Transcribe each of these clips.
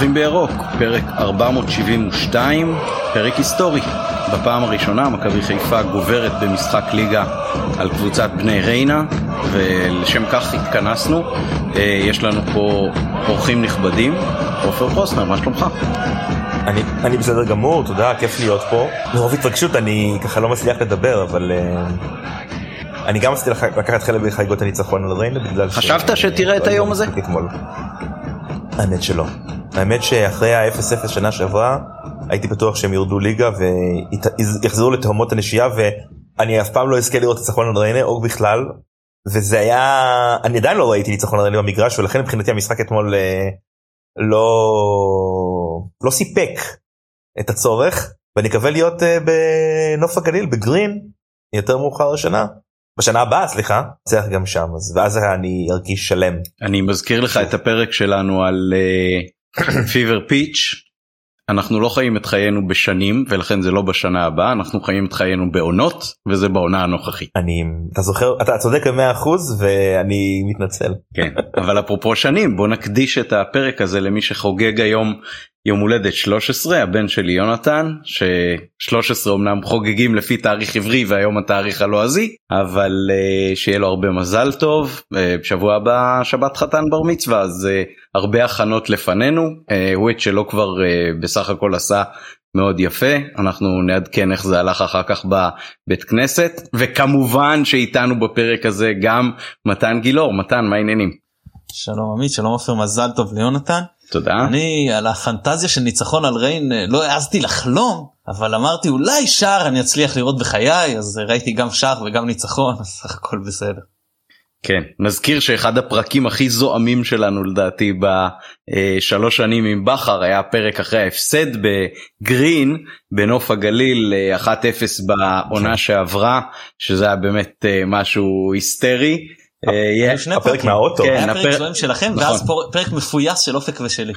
צופים בירוק, פרק 472, פרק היסטורי. בפעם הראשונה מכבי חיפה גוברת במשחק ליגה על קבוצת בני ריינה, ולשם כך התכנסנו. אה, יש לנו פה אורחים נכבדים. עופר פרוסנר, מה שלומך? אני, אני בסדר גמור, תודה, כיף להיות פה. מרוב התרגשות אני ככה לא מצליח לדבר, אבל uh, אני גם רציתי לקחת חלק בחגיגות הניצחון על ריינה בגלל ש... חשבת שתראה את היום הזה? האמת שלא. האמת שאחרי ה-0-0 שנה שעברה הייתי בטוח שהם ירדו ליגה ויחזרו לתהומות הנשייה ואני אף פעם לא אזכה לראות ניצחון על ריינה או בכלל. וזה היה אני עדיין לא ראיתי ניצחון על ריינה במגרש ולכן מבחינתי המשחק אתמול אה, לא לא סיפק את הצורך ואני מקווה להיות אה, בנוף הגליל בגרין יותר מאוחר השנה בשנה הבאה סליחה צריך גם שם אז ואז אני ארגיש שלם. אני מזכיר לך את הפרק שלנו על פיבר פיץ' אנחנו לא חיים את חיינו בשנים ולכן זה לא בשנה הבאה אנחנו חיים את חיינו בעונות וזה בעונה הנוכחית. אני אתה זוכר אתה צודק במאה אחוז ואני מתנצל. כן אבל אפרופו שנים בוא נקדיש את הפרק הזה למי שחוגג היום יום הולדת 13 הבן שלי יונתן ש13 אמנם חוגגים לפי תאריך עברי והיום התאריך הלועזי אבל uh, שיהיה לו הרבה מזל טוב. uh, בשבוע הבא שבת חתן בר מצווה אז uh, הרבה הכנות לפנינו. uh, הוא את שלו כבר uh, בסך הכל עשה מאוד יפה. אנחנו נעדכן איך זה הלך אחר כך בבית כנסת. וכמובן שאיתנו בפרק הזה גם מתן גילאור. מתן מה העניינים. שלום עמית שלום עופר מזל טוב ליונתן. תודה. אני על הפנטזיה של ניצחון על ריין אה, לא העזתי לחלום אבל אמרתי אולי שער אני אצליח לראות בחיי אז ראיתי גם שער וגם ניצחון אז סך הכל בסדר. כן נזכיר שאחד הפרקים הכי זועמים שלנו לדעתי בשלוש שנים עם בכר היה פרק אחרי ההפסד בגרין בנוף הגליל 1-0 אה, בעונה שעברה שזה היה באמת אה, משהו היסטרי אה, הפרק מהאוטו. כן, הפרק זוהם שלכם ואז נכון. פרק מפויס של אופק ושלי.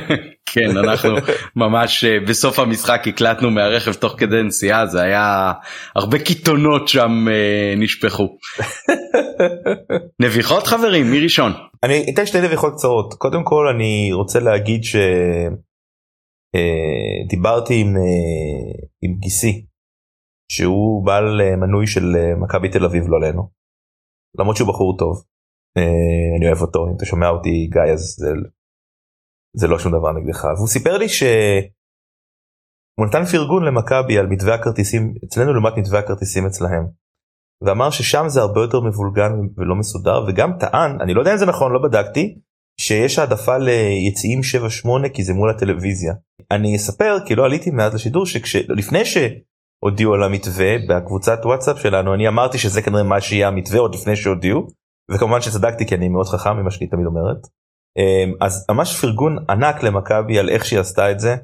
כן אנחנו ממש אה, בסוף המשחק הקלטנו מהרכב תוך כדי נסיעה זה היה הרבה קיתונות שם אה, נשפכו. נביחות חברים מי ראשון? אני אתן שתי נביחות קצרות קודם כל אני רוצה להגיד שדיברתי עם, עם גיסי שהוא בעל מנוי של מכבי תל אביב לא עלינו. למרות שהוא בחור טוב. אה, אני אוהב אותו אם אתה שומע אותי גיא אז זה, זה לא שום דבר נגדך והוא סיפר לי שהוא נתן פרגון למכבי על מתווה הכרטיסים אצלנו לעומת מתווה הכרטיסים אצלהם. ואמר ששם זה הרבה יותר מבולגן ולא מסודר וגם טען אני לא יודע אם זה נכון לא בדקתי שיש העדפה ליציאים 7-8 כי זה מול הטלוויזיה. אני אספר כי לא עליתי מאז לשידור שלפני ש... הודיעו על המתווה בקבוצת וואטסאפ שלנו אני אמרתי שזה כנראה מה שיהיה המתווה עוד לפני שהודיעו וכמובן שצדקתי כי אני מאוד חכם ממה שאני תמיד אומרת. אמ, אז ממש פרגון ענק למכבי על איך שהיא עשתה את זה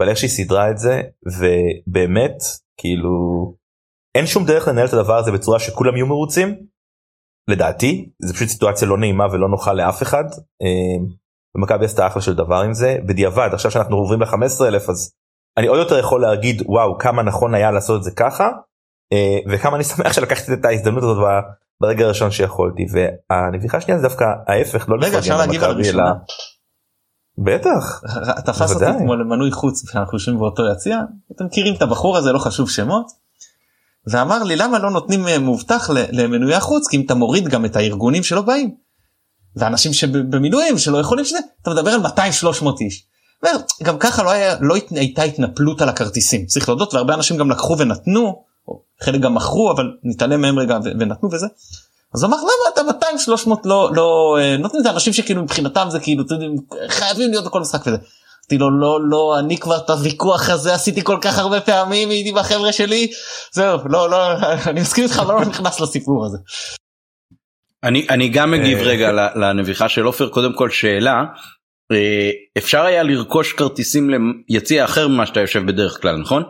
ועל איך שהיא סידרה את זה ובאמת כאילו אין שום דרך לנהל את הדבר הזה בצורה שכולם יהיו מרוצים. לדעתי זה פשוט סיטואציה לא נעימה ולא נוחה לאף אחד. אמ, ומכבי עשתה אחלה של דבר עם זה בדיעבד עכשיו שאנחנו עוברים ל-15 אלף אז אני עוד יותר יכול להגיד וואו כמה נכון היה לעשות את זה ככה אה, וכמה אני שמח שלקחתי את ההזדמנות הזאת ברגע הראשון שיכולתי והנביכה השנייה זה דווקא ההפך לא רגע אפשר להגיב על הראשונה. בטח. תפס אותי כמו למנוי חוץ כשאנחנו יושבים באותו יציע אתם מכירים את הבחור הזה לא חשוב שמות. ואמר לי למה לא נותנים אה, מובטח למנויי החוץ כי אם אתה מוריד גם את הארגונים שלא באים. ואנשים שבמילואים שלא יכולים שזה אתה מדבר על 200-300 איש. גם ככה לא, היה, לא הייתה התנפלות על הכרטיסים צריך להודות והרבה אנשים גם לקחו ונתנו חלק גם מכרו אבל נתעלם מהם רגע ונתנו וזה. אז הוא אמר למה אתה 200 300 לא לא אה, נותנים את האנשים שכאילו מבחינתם זה כאילו חייבים להיות בכל משחק וזה. אמרתי לו לא לא אני כבר את הוויכוח הזה עשיתי כל כך הרבה פעמים הייתי בחבר'ה שלי זהו לא לא אני מסכים איתך לא נכנס לסיפור הזה. אני אני גם מגיב אה, רגע לנביכה של עופר קודם כל שאלה אפשר היה לרכוש כרטיסים ליציע אחר ממה שאתה יושב בדרך כלל נכון?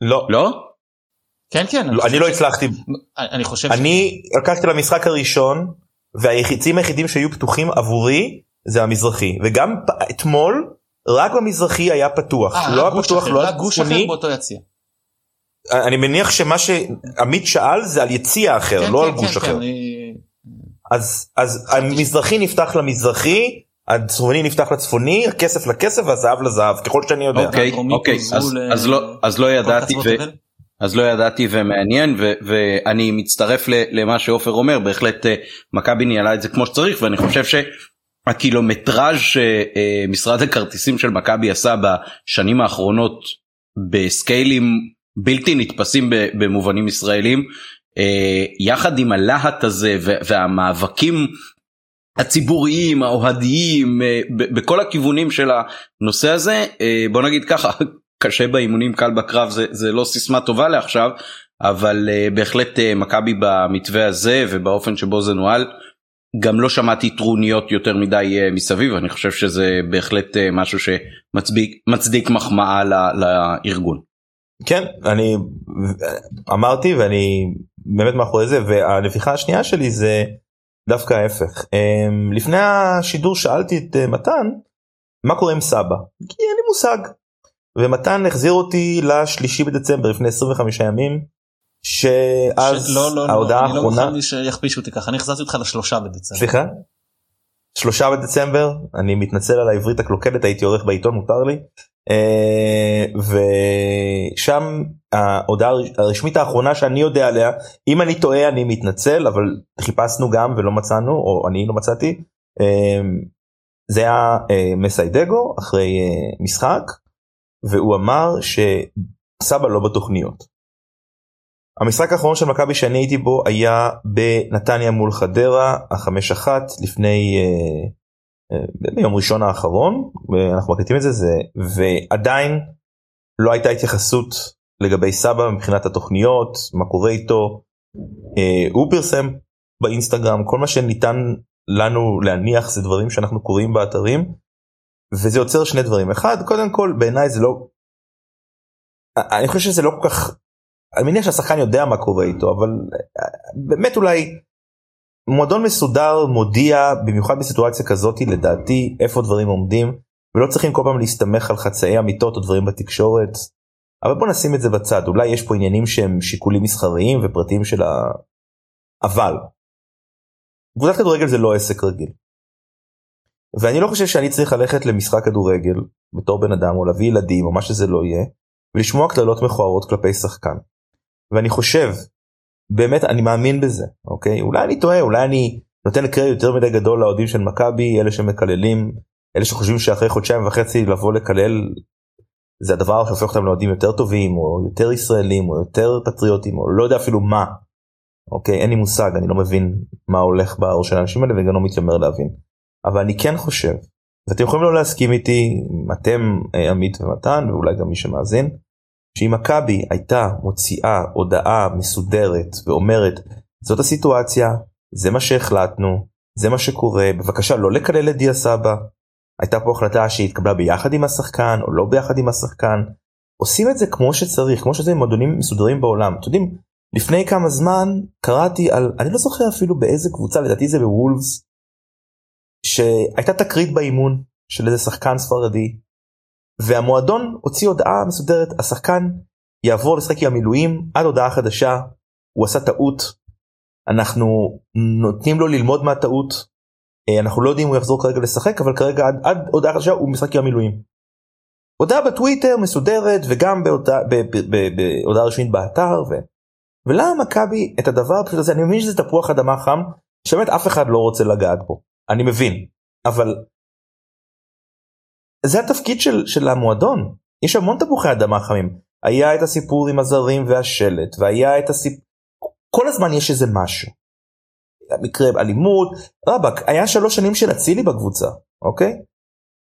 לא. לא? כן כן. לא, אני לא הצלחתי. אני חושב. אני לקחתי למשחק הראשון והיחיצים היחידים שהיו פתוחים עבורי זה המזרחי וגם אתמול רק במזרחי היה פתוח. אה, לא היה פתוח לא היה גוש אחר באותו יציע. אני מניח שמה שעמית שאל זה על יציע אחר כן, לא כן, על גוש כן, אחר. כן, אני... אז אז המזרחי נפתח למזרחי הצפוני נפתח לצפוני הכסף לכסף והזהב לזהב ככל שאני יודע. אוקיי אוקיי אז, אז לא אז לא ידעתי. אז לא ידעתי ומעניין ו, ואני מצטרף למה שעופר אומר בהחלט אה, מכבי ניהלה את זה כמו שצריך ואני חושב שהקילומטראז' שמשרד הכרטיסים של מכבי עשה בשנים האחרונות בסקיילים בלתי נתפסים במובנים ישראלים אה, יחד עם הלהט הזה והמאבקים הציבוריים האוהדיים אה, בכל הכיוונים של הנושא הזה אה, בוא נגיד ככה קשה באימונים קל בקרב זה, זה לא סיסמה טובה לעכשיו אבל בהחלט מכבי במתווה הזה ובאופן שבו זה נוהל גם לא שמעתי טרוניות יותר מדי מסביב אני חושב שזה בהחלט משהו שמצדיק מחמאה לארגון. כן אני אמרתי ואני באמת מאחורי זה והנביכה השנייה שלי זה דווקא ההפך אמ, לפני השידור שאלתי את אה, מתן מה קורה עם סבא כי אין לי מושג ומתן החזיר אותי לשלישי בדצמבר לפני 25 ימים שאז ש... לא, לא, לא ההודעה לא, האחרונה. אני לא מוכן שיכפישו אותי ככה אני החזרתי אותך לשלושה בדצמבר. סליחה? שלושה בדצמבר אני מתנצל על העברית הקלוקלת הייתי עורך בעיתון מותר לי ושם ההודעה הרשמית האחרונה שאני יודע עליה אם אני טועה אני מתנצל אבל חיפשנו גם ולא מצאנו או אני לא מצאתי אה, זה היה אה, מסיידגו אחרי משחק והוא אמר שסבא לא בתוכניות. המשחק האחרון של מכבי שאני הייתי בו היה בנתניה מול חדרה החמש אחת לפני ביום ראשון האחרון אנחנו מקליטים את זה זה ועדיין לא הייתה התייחסות לגבי סבא מבחינת התוכניות מה קורה איתו. אה, הוא פרסם באינסטגרם כל מה שניתן לנו להניח זה דברים שאנחנו קוראים באתרים וזה יוצר שני דברים. אחד קודם כל בעיניי זה לא אני חושב שזה לא כל כך אני מניח שהשחקן יודע מה קורה איתו אבל אה, באמת אולי מועדון מסודר מודיע במיוחד בסיטואציה כזאת לדעתי איפה דברים עומדים ולא צריכים כל פעם להסתמך על חצאי אמיתות או דברים בתקשורת. אבל בוא נשים את זה בצד אולי יש פה עניינים שהם שיקולים מסחריים ופרטים של ה... אבל. קבוצת כדורגל זה לא עסק רגיל. ואני לא חושב שאני צריך ללכת למשחק כדורגל בתור בן אדם או להביא ילדים או מה שזה לא יהיה ולשמוע קללות מכוערות כלפי שחקן. ואני חושב באמת אני מאמין בזה אוקיי אולי אני טועה אולי אני נותן קרדיט יותר מדי גדול לאוהדים של מכבי אלה שמקללים אלה שחושבים שאחרי חודשיים וחצי לבוא לקלל זה הדבר שהופך אותם לאוהדים יותר טובים או יותר ישראלים או יותר פטריוטים או לא יודע אפילו מה. אוקיי אין לי מושג אני לא מבין מה הולך בראש של האנשים האלה וגם לא מתיימר להבין. אבל אני כן חושב ואתם יכולים לא להסכים איתי אתם אה, עמית ומתן ואולי גם מי שמאזין שאם מכבי הייתה מוציאה הודעה מסודרת ואומרת זאת הסיטואציה זה מה שהחלטנו זה מה שקורה בבקשה לא לקלל את דיה סבא. הייתה פה החלטה שהתקבלה ביחד עם השחקן או לא ביחד עם השחקן. עושים את זה כמו שצריך כמו שזה מועדונים מסודרים בעולם. אתם יודעים לפני כמה זמן קראתי על אני לא זוכר אפילו באיזה קבוצה לדעתי זה בוולפס שהייתה תקרית באימון של איזה שחקן ספרדי והמועדון הוציא הודעה מסודרת השחקן יעבור לשחק עם המילואים עד הודעה חדשה הוא עשה טעות אנחנו נותנים לו ללמוד מהטעות אה, אנחנו לא יודעים אם הוא יחזור כרגע לשחק אבל כרגע עד, עד הודעה חדשה הוא משחק עם המילואים. הודעה בטוויטר מסודרת וגם בהודעה, רשמית באתר ו... ולמה מכבי את הדבר הפשוט הזה אני מבין שזה תפוח אדמה חם שבאמת אף אחד לא רוצה לגעת בו אני מבין אבל זה התפקיד של, של המועדון. יש המון תפוחי אדמה חמים. היה את הסיפור עם הזרים והשלט והיה את הסיפור כל הזמן יש איזה משהו. מקרה אלימות. רבאק היה שלוש שנים של אצילי בקבוצה אוקיי?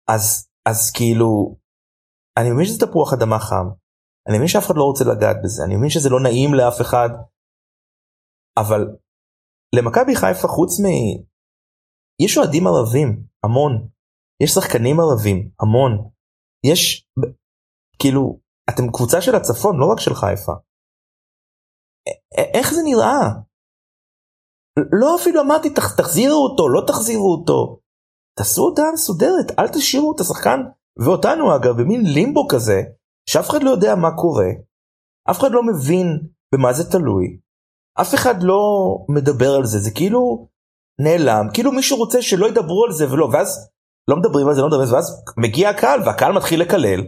אז אז כאילו אני מבין שזה תפוח אדמה חם. אני מבין שאף אחד לא רוצה לגעת בזה. אני מבין שזה לא נעים לאף אחד. אבל למכבי חיפה חוץ מ... יש אוהדים ערבים המון יש שחקנים ערבים המון יש כאילו אתם קבוצה של הצפון לא רק של חיפה. איך זה נראה? לא אפילו אמרתי תח, תחזירו אותו לא תחזירו אותו. תעשו הודעה מסודרת אל תשאירו את השחקן ואותנו אגב במין לימבו כזה שאף אחד לא יודע מה קורה. אף אחד לא מבין במה זה תלוי. אף אחד לא מדבר על זה זה כאילו נעלם כאילו מישהו רוצה שלא ידברו על זה ולא ואז לא מדברים על זה, לא מדברים על זה, ואז מגיע הקהל והקהל מתחיל לקלל,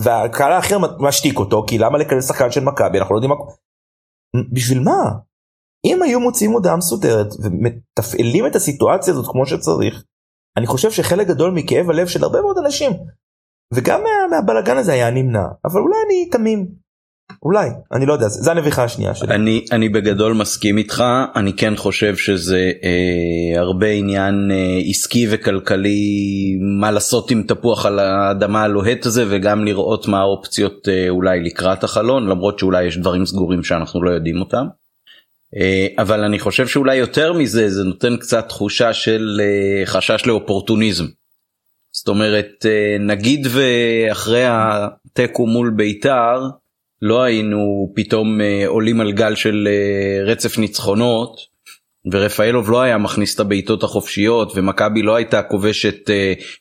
והקהל האחר משתיק אותו, כי למה לקלל שחקן של מכבי, אנחנו לא יודעים מה... בשביל מה? אם היו מוציאים הודעה מסודרת ומתפעלים את הסיטואציה הזאת כמו שצריך, אני חושב שחלק גדול מכאב הלב של הרבה מאוד אנשים, וגם מה, מהבלגן הזה היה נמנע, אבל אולי אני תמים. אולי אני לא יודע זה הנביכה השנייה שלי. אני אני בגדול מסכים איתך אני כן חושב שזה אה, הרבה עניין אה, עסקי וכלכלי מה לעשות עם תפוח על האדמה הלוהט הזה וגם לראות מה האופציות אה, אולי לקראת החלון למרות שאולי יש דברים סגורים שאנחנו לא יודעים אותם. אה, אבל אני חושב שאולי יותר מזה זה נותן קצת תחושה של אה, חשש לאופורטוניזם. זאת אומרת אה, נגיד ואחרי התיקו מול בית"ר. לא היינו פתאום אה, עולים על גל של אה, רצף ניצחונות ורפאלוב לא היה מכניס את הבעיטות החופשיות ומכבי לא הייתה כובשת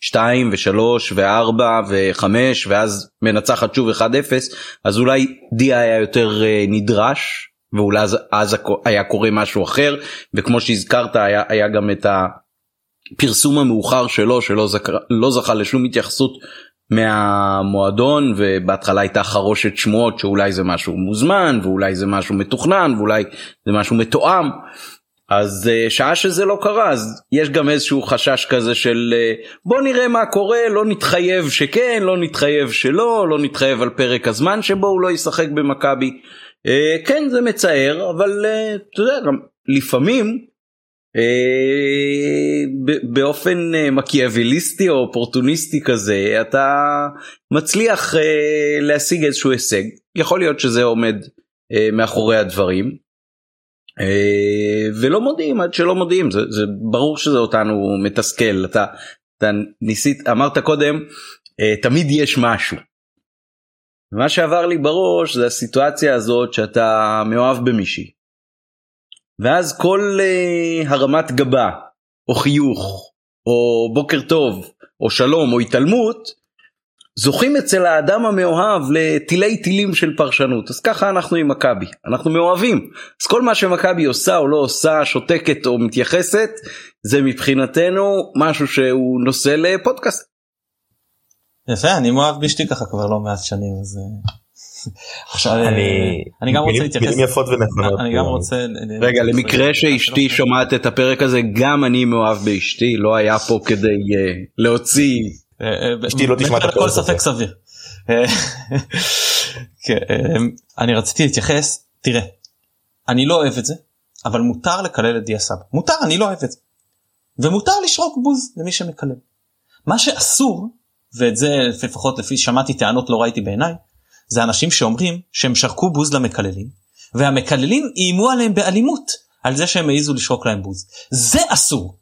2 ו3 ו4 ו5 ואז מנצחת שוב 1-0 אז אולי דיה היה יותר אה, נדרש ואולי אז, אז היה קורה משהו אחר וכמו שהזכרת היה, היה גם את הפרסום המאוחר שלו שלא זכ, לא זכה לשום התייחסות מהמועדון ובהתחלה הייתה חרושת שמועות שאולי זה משהו מוזמן ואולי זה משהו מתוכנן ואולי זה משהו מתואם. אז uh, שעה שזה לא קרה אז יש גם איזשהו חשש כזה של uh, בוא נראה מה קורה לא נתחייב שכן לא נתחייב שלא לא נתחייב על פרק הזמן שבו הוא לא ישחק במכבי. Uh, כן זה מצער אבל אתה יודע גם לפעמים אה, באופן אה, מקיאווליסטי או אופורטוניסטי כזה אתה מצליח אה, להשיג איזשהו הישג. יכול להיות שזה עומד מאחורי הדברים. ולא מודיעים עד שלא מודיעים. זה, זה ברור שזה אותנו מתסכל. אתה, אתה ניסית אמרת קודם תמיד יש משהו. מה שעבר לי בראש זה הסיטואציה הזאת שאתה מאוהב במישהי ואז כל uh, הרמת גבה או חיוך או בוקר טוב או שלום או התעלמות זוכים אצל האדם המאוהב לתילי תילים של פרשנות. אז ככה אנחנו עם מכבי. אנחנו מאוהבים. אז כל מה שמכבי עושה או לא עושה שותקת או מתייחסת זה מבחינתנו משהו שהוא נושא לפודקאסט. יפה אני מאוהב באשתי ככה כבר לא מעט שנים אז אה, עכשיו אני אני גם רוצה להתייחס יפות ונכונות אני גם רוצה רגע למקרה שאשתי שומעת את הפרק הזה גם אני מאוהב באשתי לא היה פה כדי אה, להוציא אה, אה, אשתי לא תשמע את הכל ספק סביר. כן, אני רציתי להתייחס תראה אני לא אוהב את זה אבל מותר לקלל את דיה סבא מותר אני לא אוהב את זה. ומותר לשרוק בוז למי שמקלל. מה שאסור ואת זה לפחות לפי שמעתי טענות לא ראיתי בעיניי זה אנשים שאומרים שהם שרקו בוז למקללים והמקללים איימו עליהם באלימות על זה שהם העזו לשרוק להם בוז זה אסור.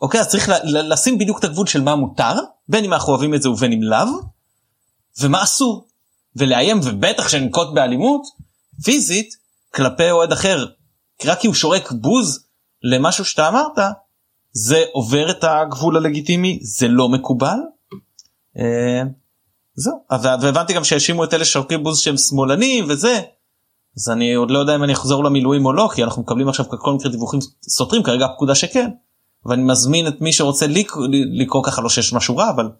אוקיי אז צריך לשים בדיוק את הגבול של מה מותר בין אם אנחנו אוהבים את זה ובין אם לאו ומה אסור ולאיים ובטח שננקוט באלימות פיזית כלפי אוהד אחר רק כי הוא שורק בוז למשהו שאתה אמרת זה עובר את הגבול הלגיטימי זה לא מקובל. זהו והבנתי גם שהאשימו את אלה שורקים בוז שהם שמאלנים וזה. אז אני עוד לא יודע אם אני אחזור למילואים או לא כי אנחנו מקבלים עכשיו כל מיני דיווחים סותרים כרגע הפקודה שכן. ואני מזמין את מי שרוצה לקרוא ככה לא שיש משהו רע אבל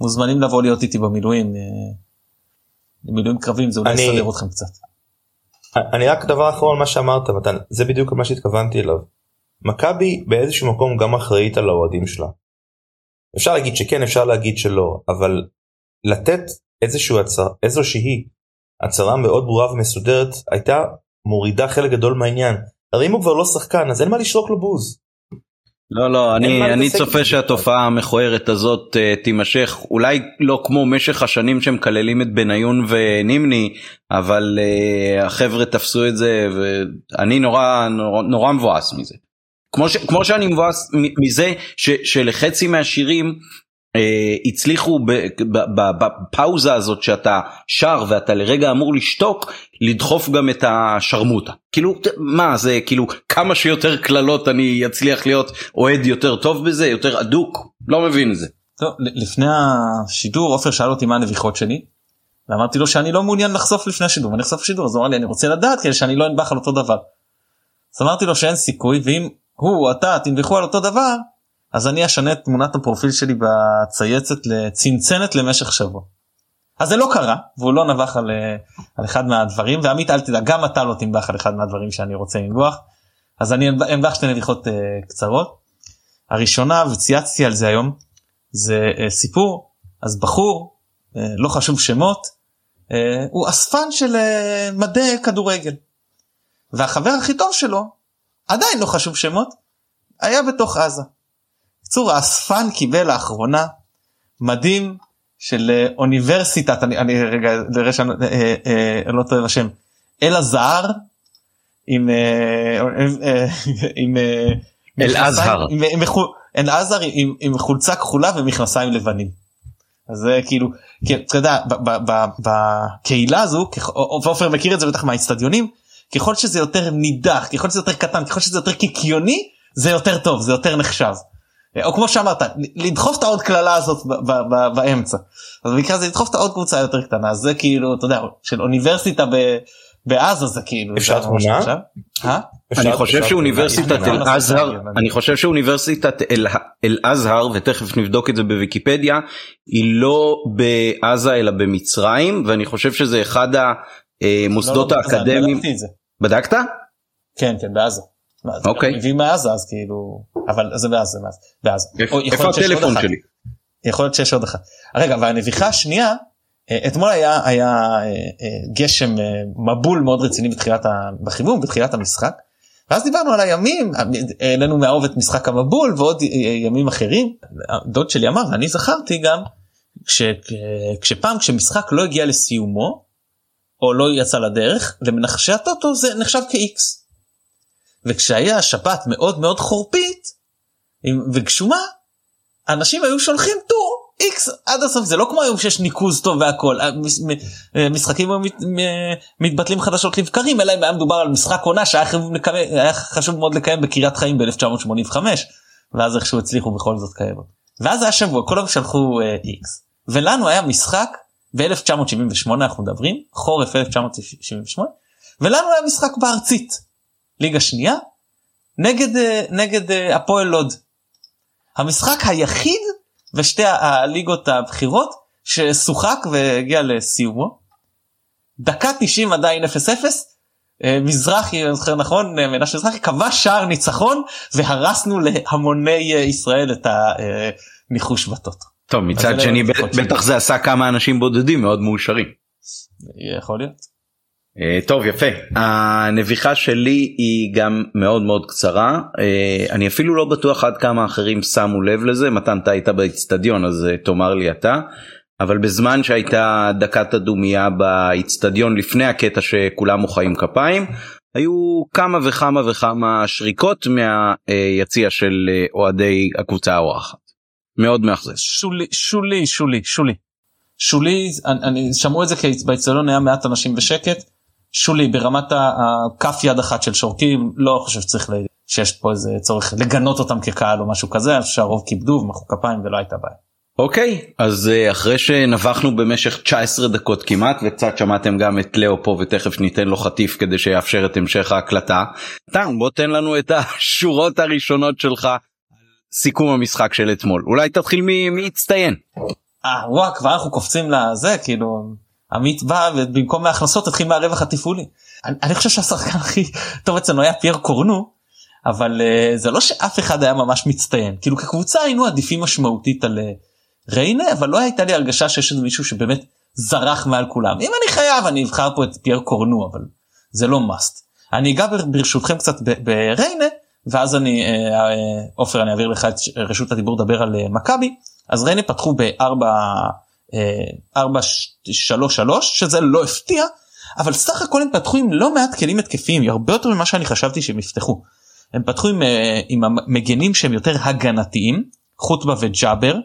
מוזמנים לבוא להיות איתי במילואים. אה, מילואים קרבים זה אולי יסדר אתכם קצת. אני רק דבר אחרון מה שאמרת מתן זה בדיוק מה שהתכוונתי אליו. מכבי באיזשהו מקום גם אחראית על האוהדים שלה. אפשר להגיד שכן אפשר להגיד שלא אבל לתת הצר, איזושהי הצהרה מאוד ברורה ומסודרת הייתה מורידה חלק גדול מהעניין. הרי אם הוא כבר לא שחקן אז אין מה לשרוק לו בוז. לא לא אני אני צופה שהתופעה המכוערת הזאת uh, תימשך אולי לא כמו משך השנים שמקללים את בניון ונימני אבל uh, החבר'ה תפסו את זה ואני נורא נורא, נורא מבואס מזה. כמו, ש, כמו שאני מבואס מזה ש, שלחצי מהשירים הצליחו בפאוזה הזאת שאתה שר ואתה לרגע אמור לשתוק לדחוף גם את השרמוטה כאילו מה זה כאילו כמה שיותר קללות אני אצליח להיות אוהד יותר טוב בזה יותר אדוק לא מבין את זה. טוב, לפני השידור עופר שאל אותי מה הנביחות שלי ואמרתי לו שאני לא מעוניין לחשוף לפני השידור ואני אחשוף שידור אז הוא אמר לי אני רוצה לדעת כדי שאני לא אנבח על אותו דבר. אז אמרתי לו שאין סיכוי ואם הוא אתה תנבחו על אותו דבר אז אני אשנה את תמונת הפרופיל שלי בצייצת לצנצנת למשך שבוע. אז זה לא קרה והוא לא נבח על, אה, על אחד מהדברים ועמית אל תדע גם אתה לא תנבח על אחד מהדברים שאני רוצה לנבוח אז אני אנבח שתי נביחות uh, קצרות. הראשונה וצייצתי על זה היום זה uh, סיפור אז בחור uh, לא חשוב שמות uh, הוא אספן של uh, מדי כדורגל והחבר הכי טוב שלו עדיין לא חשוב שמות היה בתוך עזה. בקיצור האספן קיבל לאחרונה מדים של אה, אוניברסיטת אני, אני רגע נראה שאני אה, אה, לא טועה בשם אלעזר עם עם אלעזר אלעזר עם, עם חולצה כחולה ומכנסיים לבנים. אז זה כאילו כי אתה יודע בקהילה הזו ועופר מכיר את זה בטח מהאצטדיונים ככל שזה יותר נידח ככל שזה יותר קטן ככל שזה יותר קיקיוני זה יותר טוב זה יותר נחשב. או כמו שאמרת לדחוף את העוד קללה הזאת באמצע. אז במקרה הזה לדחוף את העוד קבוצה יותר קטנה זה כאילו אתה יודע של אוניברסיטה בעזה זה כאילו אפשר תמונה? אה? אני חושב שאוניברסיטת אל-אזהר אני חושב שאוניברסיטת אל-אזהר ותכף נבדוק את זה בוויקיפדיה היא לא בעזה אלא במצרים ואני חושב שזה אחד המוסדות לא, לא, האקדמיים. בדקת? כן כן בעזה. אוקיי. מביא מעזה אז כאילו אבל זה בעזה בעזה. איפה הטלפון שלי? יכול להיות שיש עוד אחת. רגע והנביחה השנייה אה, אתמול היה היה אה, אה, גשם מבול מאוד רציני בתחילת בחימום בתחילת המשחק. ואז דיברנו על הימים העלינו מהאוב את משחק המבול ועוד ימים אחרים. דוד שלי אמר ואני זכרתי גם כש, כשפעם כשמשחק לא הגיע לסיומו או לא יצא לדרך למנחשי הטוטו זה נחשב כאיקס. וכשהיה שבת מאוד מאוד חורפית וגשומה אנשים היו שולחים טור איקס עד הסוף. זה לא כמו היום שיש ניקוז טוב והכל. משחקים מתבטלים חדשות לבקרים אלא אם היה מדובר על משחק עונה שהיה חשוב מאוד לקיים בקריית חיים ב-1985 ואז איכשהו הצליחו בכל זאת קיים. ואז היה שבוע היום שלחו איקס ולנו היה משחק ב-1978 אנחנו מדברים חורף 1978 ולנו היה משחק בארצית ליגה שנייה נגד אה, נגד אה, הפועל לוד. המשחק היחיד ושתי הליגות הבכירות ששוחק והגיע לסיומו. דקה 90 עדיין 0-0 אה, מזרחי זוכר נכון מנשה מזרחי כבש שער ניצחון והרסנו להמוני ישראל את הניחוש בטוטו. טוב מצד שני בטח זה עשה כמה אנשים בודדים מאוד מאושרים. יכול להיות. אה, טוב יפה. הנביחה שלי היא גם מאוד מאוד קצרה. אה, אני אפילו לא בטוח עד כמה אחרים שמו לב לזה. מתן אתה היית באיצטדיון אז אה, תאמר לי אתה. אבל בזמן שהייתה דקת הדומייה באיצטדיון לפני הקטע שכולם מוחאים כפיים היו כמה וכמה וכמה שריקות מהיציע של אוהדי הקבוצה האורחת. מאוד מאכזב. שולי שולי שולי שולי. שולי אני, אני שמעו את זה כי באיצטדיון היה מעט אנשים בשקט שולי ברמת הכף יד אחת של שורקים לא חושב שצריך. שיש פה איזה צורך לגנות אותם כקהל או משהו כזה שהרוב כיבדו ומחאו כפיים ולא הייתה בעיה. אוקיי okay, אז uh, אחרי שנבחנו במשך 19 דקות כמעט וקצת שמעתם גם את לאו פה ותכף ניתן לו חטיף כדי שיאפשר את המשך ההקלטה. טאם בוא תן לנו את השורות הראשונות שלך סיכום המשחק של אתמול אולי תתחיל מי הצטיין. אה וואו כבר אנחנו קופצים לזה כאילו עמית בא ובמקום מההכנסות תתחיל מהרווח התפעולי. אני, אני חושב שהשחקן הכי טוב אצלנו היה פייר קורנו אבל uh, זה לא שאף אחד היה ממש מצטיין כאילו כקבוצה היינו עדיפים משמעותית על uh, ריינה אבל לא הייתה לי הרגשה שיש איזה מישהו שבאמת זרח מעל כולם אם אני חייב אני אבחר פה את פייר קורנו אבל זה לא must. אני אגע ברשותכם קצת בריינה ואז אני אה, עופר אני אעביר לך את רשות הדיבור לדבר על מכבי אז ריינה פתחו בארבע 4-3-3 שזה לא הפתיע אבל סך הכל הם פתחו עם לא מעט כלים התקפיים הרבה יותר ממה שאני חשבתי שהם יפתחו. הם פתחו עם, אה, עם המגנים שהם יותר הגנתיים חוטבה וג'אבר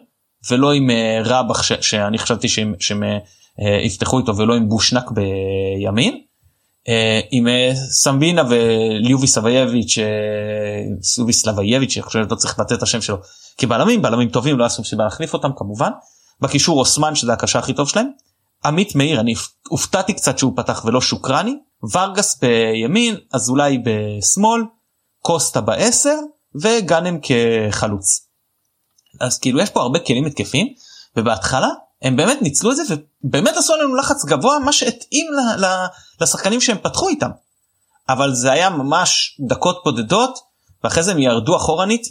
ולא עם אה, רבח ש, שאני חשבתי שהם, שהם אה, יפתחו איתו ולא עם בושנק בימין. עם סמבינה וליובי סבייביץ' סובי סלווייביץ' אני חושב שלא צריך לתת את השם שלו כבלמים בלמים טובים לא עשו סיבה להחליף אותם כמובן. בקישור אוסמן שזה הקשר הכי טוב שלהם. עמית מאיר אני הופתעתי קצת שהוא פתח ולא שוקרני ורגס בימין אזולאי בשמאל קוסטה בעשר וגאנם כחלוץ. אז כאילו יש פה הרבה כלים התקפים ובהתחלה הם באמת ניצלו את זה ובאמת עשו עלינו לחץ גבוה מה שהתאים ל- ל- לשחקנים שהם פתחו איתם. אבל זה היה ממש דקות בודדות ואחרי זה הם ירדו אחורנית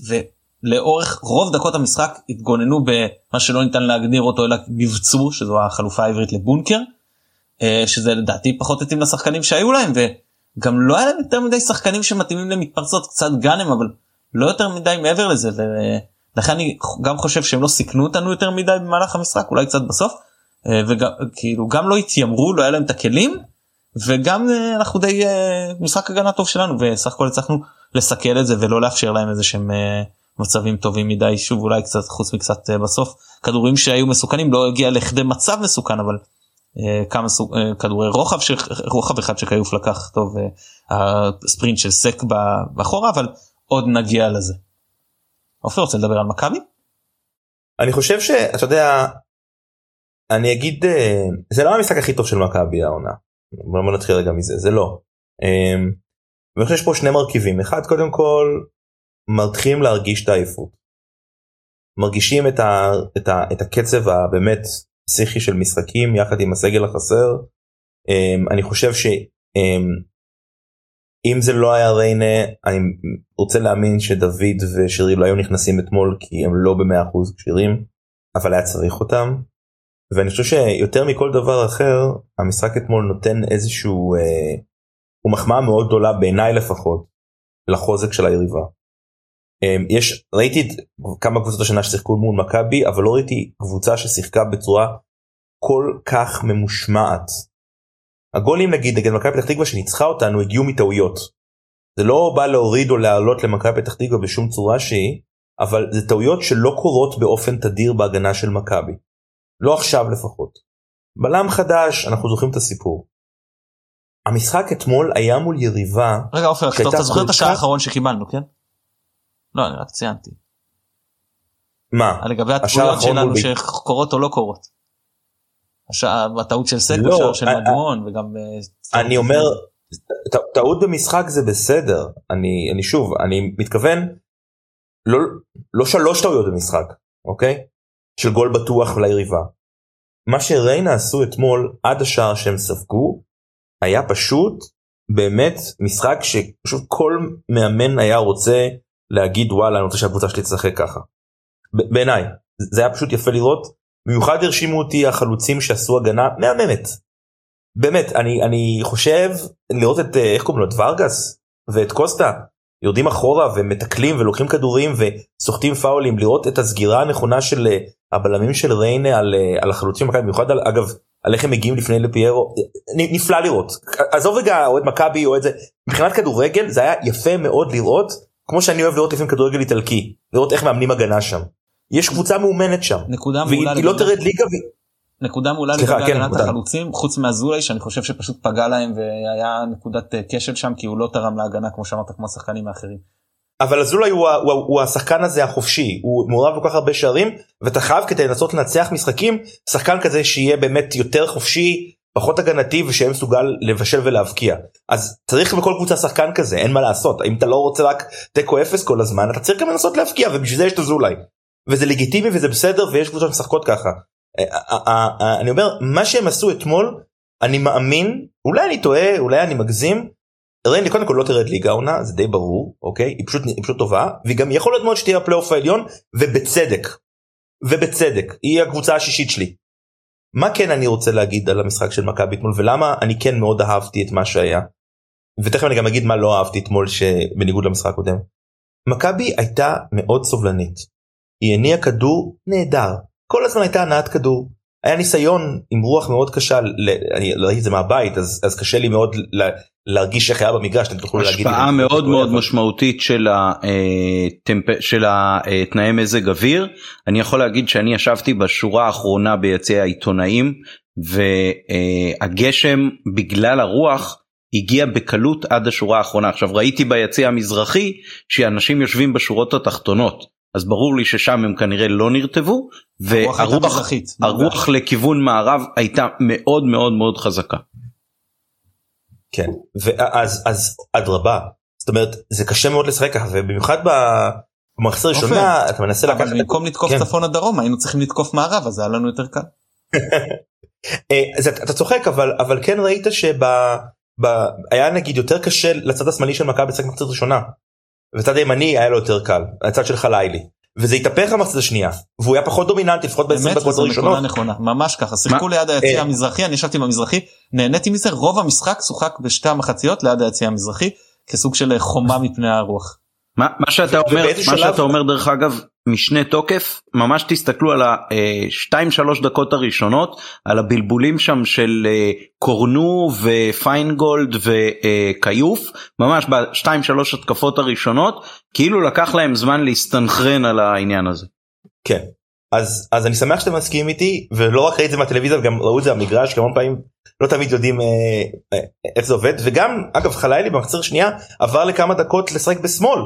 ולאורך רוב דקות המשחק התגוננו במה שלא ניתן להגדיר אותו אלא מבצרו שזו החלופה העברית לבונקר. אה, שזה לדעתי פחות התאים לשחקנים שהיו להם וגם לא היה להם יותר מדי שחקנים שמתאימים למתפרצות קצת גאנם אבל לא יותר מדי מעבר לזה ולכן אני גם חושב שהם לא סיכנו אותנו יותר מדי במהלך המשחק אולי קצת בסוף אה, וגם כאילו גם לא התיימרו לא היה להם את הכלים וגם אה, אנחנו די משחק הגנה טוב שלנו וסך הכל הצלחנו לסכל את זה ולא לאפשר להם איזה שהם מצבים טובים מדי שוב אולי קצת חוץ מקצת בסוף כדורים שהיו מסוכנים לא הגיע לכדי מצב מסוכן אבל אה, כמה סוג, אה, כדורי רוחב רוחב אחד שכיוף לקח טוב אה, הספרינט של סק באחורה אבל עוד נגיע לזה. עופר רוצה לדבר על מכבי? אני חושב שאתה יודע אני אגיד זה לא המשחק הכי טוב של מכבי העונה. בוא נתחיל רגע מזה זה לא. אני חושב פה שני מרכיבים אחד קודם כל מתחילים להרגיש את העייפות. מרגישים את, ה, את, ה, את הקצב הבאמת פסיכי של משחקים יחד עם הסגל החסר. אמ, אני חושב שאם אמ, זה לא היה ריינה אני רוצה להאמין שדוד ושרי לא היו נכנסים אתמול כי הם לא במאה אחוז כשירים אבל היה צריך אותם. ואני חושב שיותר מכל דבר אחר המשחק אתמול נותן איזשהו אה, הוא מחמאה מאוד גדולה בעיניי לפחות לחוזק של היריבה. אמ, יש ראיתי כמה קבוצות השנה ששיחקו מול מכבי אבל לא ראיתי קבוצה ששיחקה בצורה כל כך ממושמעת. הגולים נגיד נגד מכבי פתח תקווה שניצחה אותנו הגיעו מטעויות. זה לא בא להוריד או להעלות למכבי פתח תקווה בשום צורה שהיא אבל זה טעויות שלא קורות באופן תדיר בהגנה של מכבי. לא עכשיו לפחות. בלם חדש אנחנו זוכרים את הסיפור. המשחק אתמול היה מול יריבה. רגע עופר אתה זוכר את השעה האחרון שקיבלנו כן? לא אני רק ציינתי. מה? לגבי התגובות שלנו שקורות או לא קורות. הטעות של סק לא, בשער של מדמון וגם אה, אני אומר טעות במשחק זה בסדר אני אני שוב אני מתכוון לא לא שלוש טעויות במשחק אוקיי של גול בטוח ליריבה. מה שריינה עשו אתמול עד השער שהם ספגו היה פשוט באמת משחק שפשוט כל מאמן היה רוצה להגיד וואלה אני רוצה שהקבוצה שלי תשחק ככה. בעיניי זה היה פשוט יפה לראות. במיוחד הרשימו אותי החלוצים שעשו הגנה מהממת. באמת אני אני חושב לראות את איך קוראים לו? את ורגס ואת קוסטה יורדים אחורה ומתקלים ולוקחים כדורים וסוחטים פאולים. לראות את הסגירה הנכונה של הבלמים של ריינה על, על החלוצים במיוחד על, אגב על איך הם מגיעים לפני לפיירו נפלא לראות. עזוב רגע אוהד מכבי או את זה. מבחינת כדורגל זה היה יפה מאוד לראות כמו שאני אוהב לראות לפעמים כדורגל איטלקי לראות איך מאמנים הגנה שם יש קבוצה מאומנת שם נקודה מעולה והיא לא תרד ליגה. ו... נקודה מעולה לגבי כן, הגנת החלוצים חוץ מאזולאי שאני חושב שפשוט פגע להם והיה נקודת אה, כשל שם כי הוא לא תרם להגנה כמו שאמרת כמו השחקנים האחרים. אבל אזולאי הוא, הוא, הוא, הוא השחקן הזה החופשי הוא מעורב כל כך הרבה שערים ואתה חייב כדי לנסות לנצח משחקים שחקן כזה שיהיה באמת יותר חופשי פחות הגנתי ושהיה מסוגל לבשל ולהבקיע אז צריך בכל קבוצה שחקן כזה אין מה לעשות אם אתה לא רוצה רק תיקו אפס כל הזמן אתה צריך גם לנסות להבקיע ובשביל זה יש את אזולאי. וזה לגיטימי וזה בסדר ויש קבוצות משחקות ככה. אה, אה, אה, אני אומר מה שהם עשו אתמול אני מאמין אולי אני טועה אולי אני מגזים. ריינלי קודם כל לא תרד ליגה עונה זה די ברור אוקיי היא פשוט היא פשוט טובה והיא גם יכול להיות מאוד שתהיה בפלייאוף העליון ובצדק. ובצדק היא הקבוצה השישית שלי. מה כן אני רוצה להגיד על המשחק של מכבי אתמול ולמה אני כן מאוד אהבתי את מה שהיה. ותכף אני גם אגיד מה לא אהבתי אתמול שבניגוד למשחק הקודם. מכבי הייתה מאוד סובלנית. היא הניעה כדור נהדר כל הזמן הייתה הנעת כדור היה ניסיון עם רוח מאוד קשה אני לא ראיתי את זה מהבית אז אז קשה לי מאוד להרגיש איך היה במגרש אתם תוכלו להגיד השפעה מאוד מאוד משמעותית של הטמפ... של התנאי מזג אוויר. אני יכול להגיד שאני ישבתי בשורה האחרונה ביציע העיתונאים והגשם בגלל הרוח הגיע בקלות עד השורה האחרונה. עכשיו ראיתי ביציע המזרחי שאנשים יושבים בשורות התחתונות אז ברור לי ששם הם כנראה לא נרטבו והרוח הרוח לכיוון מערב הייתה מאוד מאוד מאוד חזקה. כן ואז אז אדרבה זאת אומרת זה קשה מאוד לשחק ככה ובמיוחד במחצית הראשונה אתה מנסה לקחת... במקום לתקוף כן. צפונה דרומה היינו צריכים לתקוף מערב אז היה לנו יותר קל. אה, אתה צוחק אבל אבל כן ראית שהיה נגיד יותר קשה לצד השמאלי של מכבי לשחק במחצית ראשונה. וצד הימני היה לו יותר קל הצד של חלילי וזה התהפך במחצית השנייה והוא היה פחות דומיננטי לפחות ב-20 דקות הראשונות. נכונה נכונה ממש ככה שיחקו ליד היציע אה. המזרחי אני ישבתי במזרחי נהניתי מזה רוב המשחק שוחק בשתי המחציות ליד היציע המזרחי כסוג של חומה מפני הרוח. מה, מה שאתה אומר מה שלב... שאתה אומר דרך אגב משנה תוקף ממש תסתכלו על השתיים שלוש דקות הראשונות על הבלבולים שם של אה, קורנו ופיינגולד וכיוף ממש בשתיים שלוש התקפות הראשונות כאילו לקח להם זמן להסתנכרן על העניין הזה. כן אז אז אני שמח שאתם מסכימים איתי ולא רק ראיתי את זה מהטלוויזיה גם ראו את זה במגרש כמה פעמים לא תמיד יודעים אה, אה, איך זה עובד וגם אגב חלילי במחצר שנייה עבר לכמה דקות לשחק בשמאל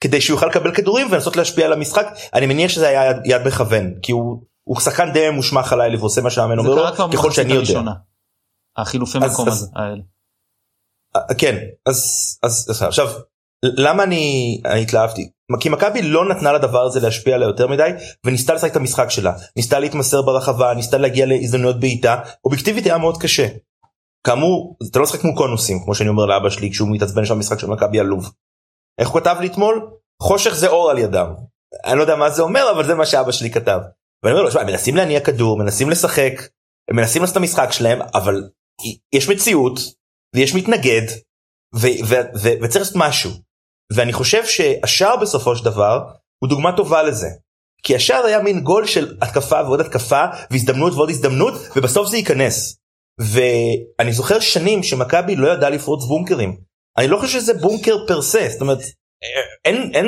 כדי שהוא יוכל לקבל כדורים ולנסות להשפיע על המשחק אני מניח שזה היה יד, מכוון כי הוא הוא שחקן די ממושמע חלילי ועושה מה שהמאמן אומר לו ככל שאני יודע. החילופי מקום האלה. אה, כן אז אז עכשיו למה אני התלהבתי כי מכבי לא נתנה לדבר הזה להשפיע עליה יותר מדי וניסתה לשחק את המשחק שלה ניסתה להתמסר ברחבה ניסתה להגיע להזדמנויות בעיטה אובייקטיבית היה מאוד קשה. כאמור אתה לא משחק כמו קונוסים כמו שאני אומר לאבא שלי כשהוא מתעצבן שם במשחק של מכבי עלוב. איך הוא כתב לי אתמול? חושך זה אור על ידם. אני לא יודע מה זה אומר אבל זה מה שאבא שלי כתב. ואני אומר לו, הם מנסים להניע כדור, מנסים לשחק, הם מנסים לעשות את המשחק שלהם, אבל יש מציאות ויש מתנגד וצריך לעשות משהו. ואני חושב שהשער בסופו של דבר הוא דוגמה טובה לזה. כי השער היה מין גול של התקפה ועוד התקפה והזדמנות ועוד הזדמנות ובסוף זה ייכנס. ואני זוכר שנים שמכבי לא ידעה לפרוץ בונקרים. אני לא חושב שזה בונקר פר סה זאת אומרת אין אין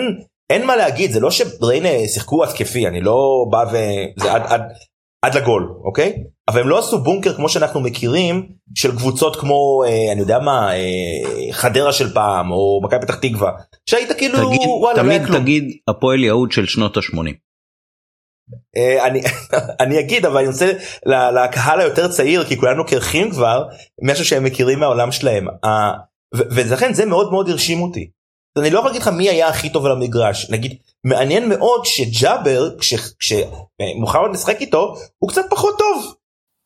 אין מה להגיד זה לא שריינה שיחקו התקפי אני לא בא וזה עד עד עד לגול אוקיי אבל הם לא עשו בונקר כמו שאנחנו מכירים של קבוצות כמו אה, אני יודע מה אה, חדרה של פעם או מכבי פתח תקווה שהיית כאילו תגיד, וואלה, תמיד תגיד הפועל יהוד של שנות ה-80. אה, אני אני אגיד אבל אני רוצה לקהל היותר צעיר כי כולנו קרחים כבר משהו שהם מכירים מהעולם שלהם. ולכן זה מאוד מאוד הרשים אותי. אני לא יכול להגיד לך מי היה הכי טוב על המגרש נגיד מעניין מאוד שג'אבר כשמוחמד משחק איתו הוא קצת פחות טוב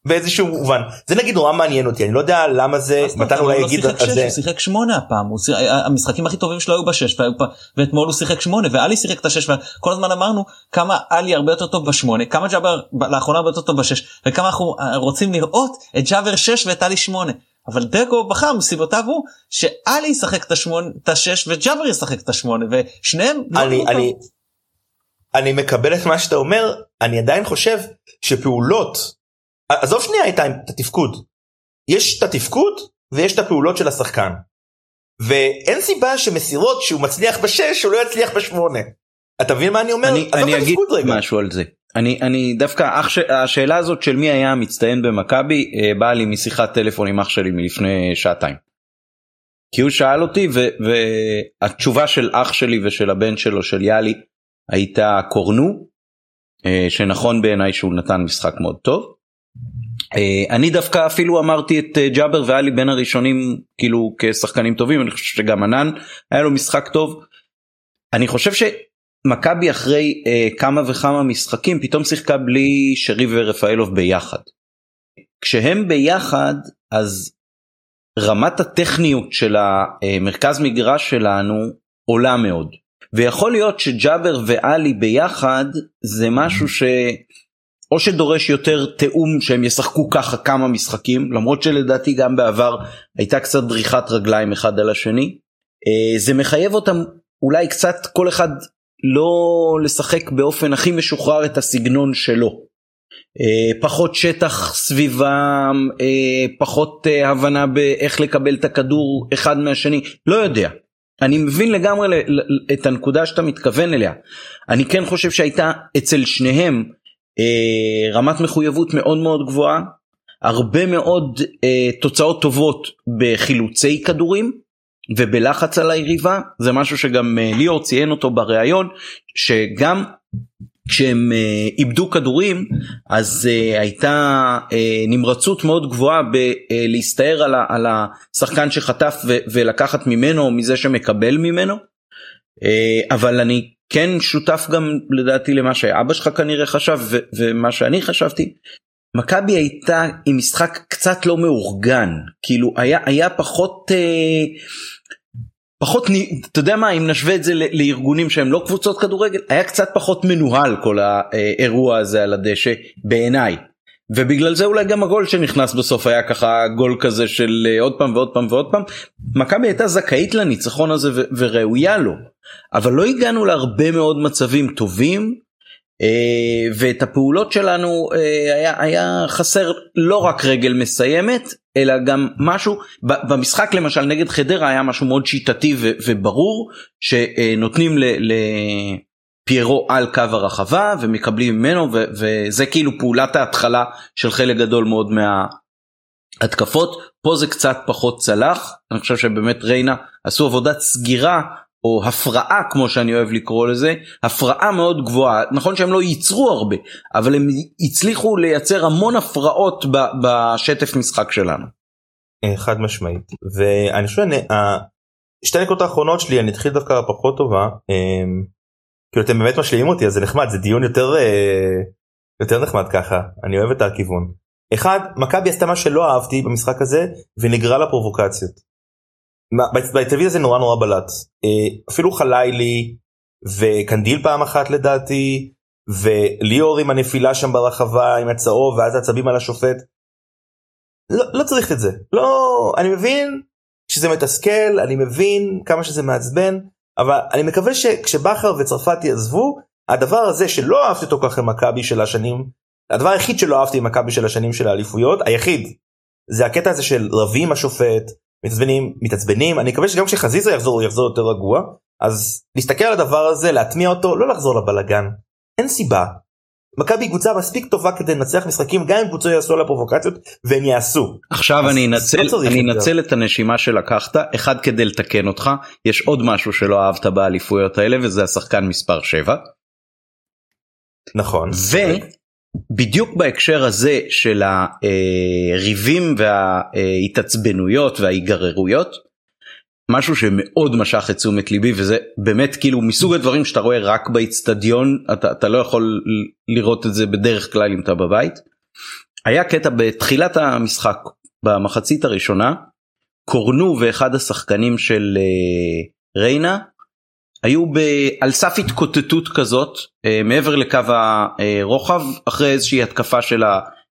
באיזשהו מובן זה נגיד נורא מעניין אותי אני לא יודע למה זה מתי אולי לא יגיד על זה. הוא שיחק שמונה הפעם המשחקים הכי טובים שלו היו בשש ואתמול הוא שיחק שמונה ואלי שיחק את השש וכל הזמן אמרנו כמה אלי הרבה יותר טוב בשמונה כמה ג'אבר לאחרונה הרבה יותר טוב בשש וכמה אנחנו רוצים לראות את ג'אבר שש ואת אלי שמונה. אבל דגו בחר מסיבותיו הוא שאלי ישחק את השמונה את השש וג'אבר ישחק את השמונה ושניהם לא אני אני אני מקבל את מה שאתה אומר אני עדיין חושב שפעולות עזוב שנייה את התפקוד יש את התפקוד ויש את הפעולות של השחקן. ואין סיבה שמסירות שהוא מצליח בשש הוא לא יצליח בשמונה. אתה מבין מה אני אומר? אני, אני אגיד משהו על זה. אני אני דווקא אח ש... השאלה הזאת של מי היה המצטיין במכבי אה, באה לי משיחת טלפון עם אח שלי מלפני שעתיים. כי הוא שאל אותי ו... והתשובה של אח שלי ושל הבן שלו של יאלי הייתה קורנו אה, שנכון בעיניי שהוא נתן משחק מאוד טוב. אה, אני דווקא אפילו אמרתי את ג'אבר ואלי בין הראשונים כאילו כשחקנים טובים אני חושב שגם ענן היה לו משחק טוב. אני חושב ש... מכבי אחרי אה, כמה וכמה משחקים פתאום שיחקה בלי שרי ורפאלוב ביחד. כשהם ביחד אז רמת הטכניות של המרכז מגרש שלנו עולה מאוד. ויכול להיות שג'אבר ואלי ביחד זה משהו ש... או שדורש יותר תיאום שהם ישחקו ככה כמה משחקים למרות שלדעתי גם בעבר הייתה קצת דריכת רגליים אחד על השני. אה, זה מחייב אותם אולי קצת כל אחד לא לשחק באופן הכי משוחרר את הסגנון שלו. אה, פחות שטח סביבם, אה, פחות אה, הבנה באיך לקבל את הכדור אחד מהשני, לא יודע. אני מבין לגמרי את הנקודה שאתה מתכוון אליה. אני כן חושב שהייתה אצל שניהם רמת מחויבות מאוד מאוד גבוהה, הרבה מאוד תוצאות טובות בחילוצי כדורים. ובלחץ על היריבה זה משהו שגם אה, ליאור ציין אותו בריאיון שגם כשהם אה, איבדו כדורים אז uh, הייתה נמרצות מאוד גבוהה בלהסתער על, השחקן שחטף ולקחת ממנו או מזה שמקבל ממנו אבל אני כן שותף גם לדעתי למה שאבא שלך כנראה חשב ומה שאני חשבתי. מכבי הייתה עם משחק קצת לא מאורגן כאילו היה היה פחות אה, פחות אתה יודע מה אם נשווה את זה לארגונים שהם לא קבוצות כדורגל היה קצת פחות מנוהל כל האירוע הזה על הדשא בעיניי. ובגלל זה אולי גם הגול שנכנס בסוף היה ככה גול כזה של אה, עוד פעם ועוד פעם ועוד פעם. מכבי הייתה זכאית לניצחון הזה וראויה לו אבל לא הגענו להרבה מאוד מצבים טובים ואת הפעולות שלנו אה, היה, היה חסר לא רק רגל מסיימת אלא גם משהו במשחק למשל נגד חדרה היה משהו מאוד שיטתי וברור שנותנים ל... ל פיירו על קו הרחבה ומקבלים ממנו ו- וזה כאילו פעולת ההתחלה של חלק גדול מאוד מההתקפות. פה זה קצת פחות צלח. אני חושב שבאמת ריינה עשו עבודת סגירה או הפרעה כמו שאני אוהב לקרוא לזה הפרעה מאוד גבוהה נכון שהם לא ייצרו הרבה אבל הם הצליחו לייצר המון הפרעות בשטף משחק שלנו. אה, חד משמעית ואני חושב שתי הנקודות האחרונות שלי אני אתחיל דווקא פחות טובה כאילו אתם באמת משלימים אותי אז זה נחמד זה דיון יותר אה, יותר נחמד ככה אני אוהב את הכיוון. אחד מכבי עשתה מה שלא אהבתי במשחק הזה ונגרע לפרובוקציות. בטלוויזיה זה נורא נורא בלט אה, אפילו חלילי וקנדיל פעם אחת לדעתי וליאור עם הנפילה שם ברחבה עם הצהוב ואז עצבים על השופט. לא, לא צריך את זה לא אני מבין שזה מתסכל אני מבין כמה שזה מעצבן אבל אני מקווה שכשבכר וצרפתי עזבו הדבר הזה שלא אהבתי אותו ככה מכבי של השנים הדבר היחיד שלא אהבתי עם מכבי של השנים של האליפויות היחיד זה הקטע הזה של רבים השופט מתעצבנים מתעצבנים אני מקווה שגם כשחזיזה יחזור הוא יחזור יותר רגוע אז להסתכל על הדבר הזה להטמיע אותו לא לחזור לבלאגן אין סיבה מכבי קבוצה מספיק טובה כדי לנצח משחקים גם אם קבוצות יעשו עליה פרובוקציות והם יעשו. עכשיו אני אנצל לא אני אנצל את הנשימה שלקחת אחד כדי לתקן אותך יש עוד משהו שלא אהבת באליפויות האלה וזה השחקן מספר 7. נכון. ובדיוק בהקשר הזה של הריבים וההתעצבנויות וההיגררויות משהו שמאוד משך את תשומת ליבי וזה באמת כאילו מסוג הדברים שאתה רואה רק באיצטדיון אתה, אתה לא יכול לראות את זה בדרך כלל אם אתה בבית. היה קטע בתחילת המשחק במחצית הראשונה קורנו ואחד השחקנים של uh, ריינה היו ב, על סף התקוטטות כזאת uh, מעבר לקו הרוחב אחרי איזושהי התקפה של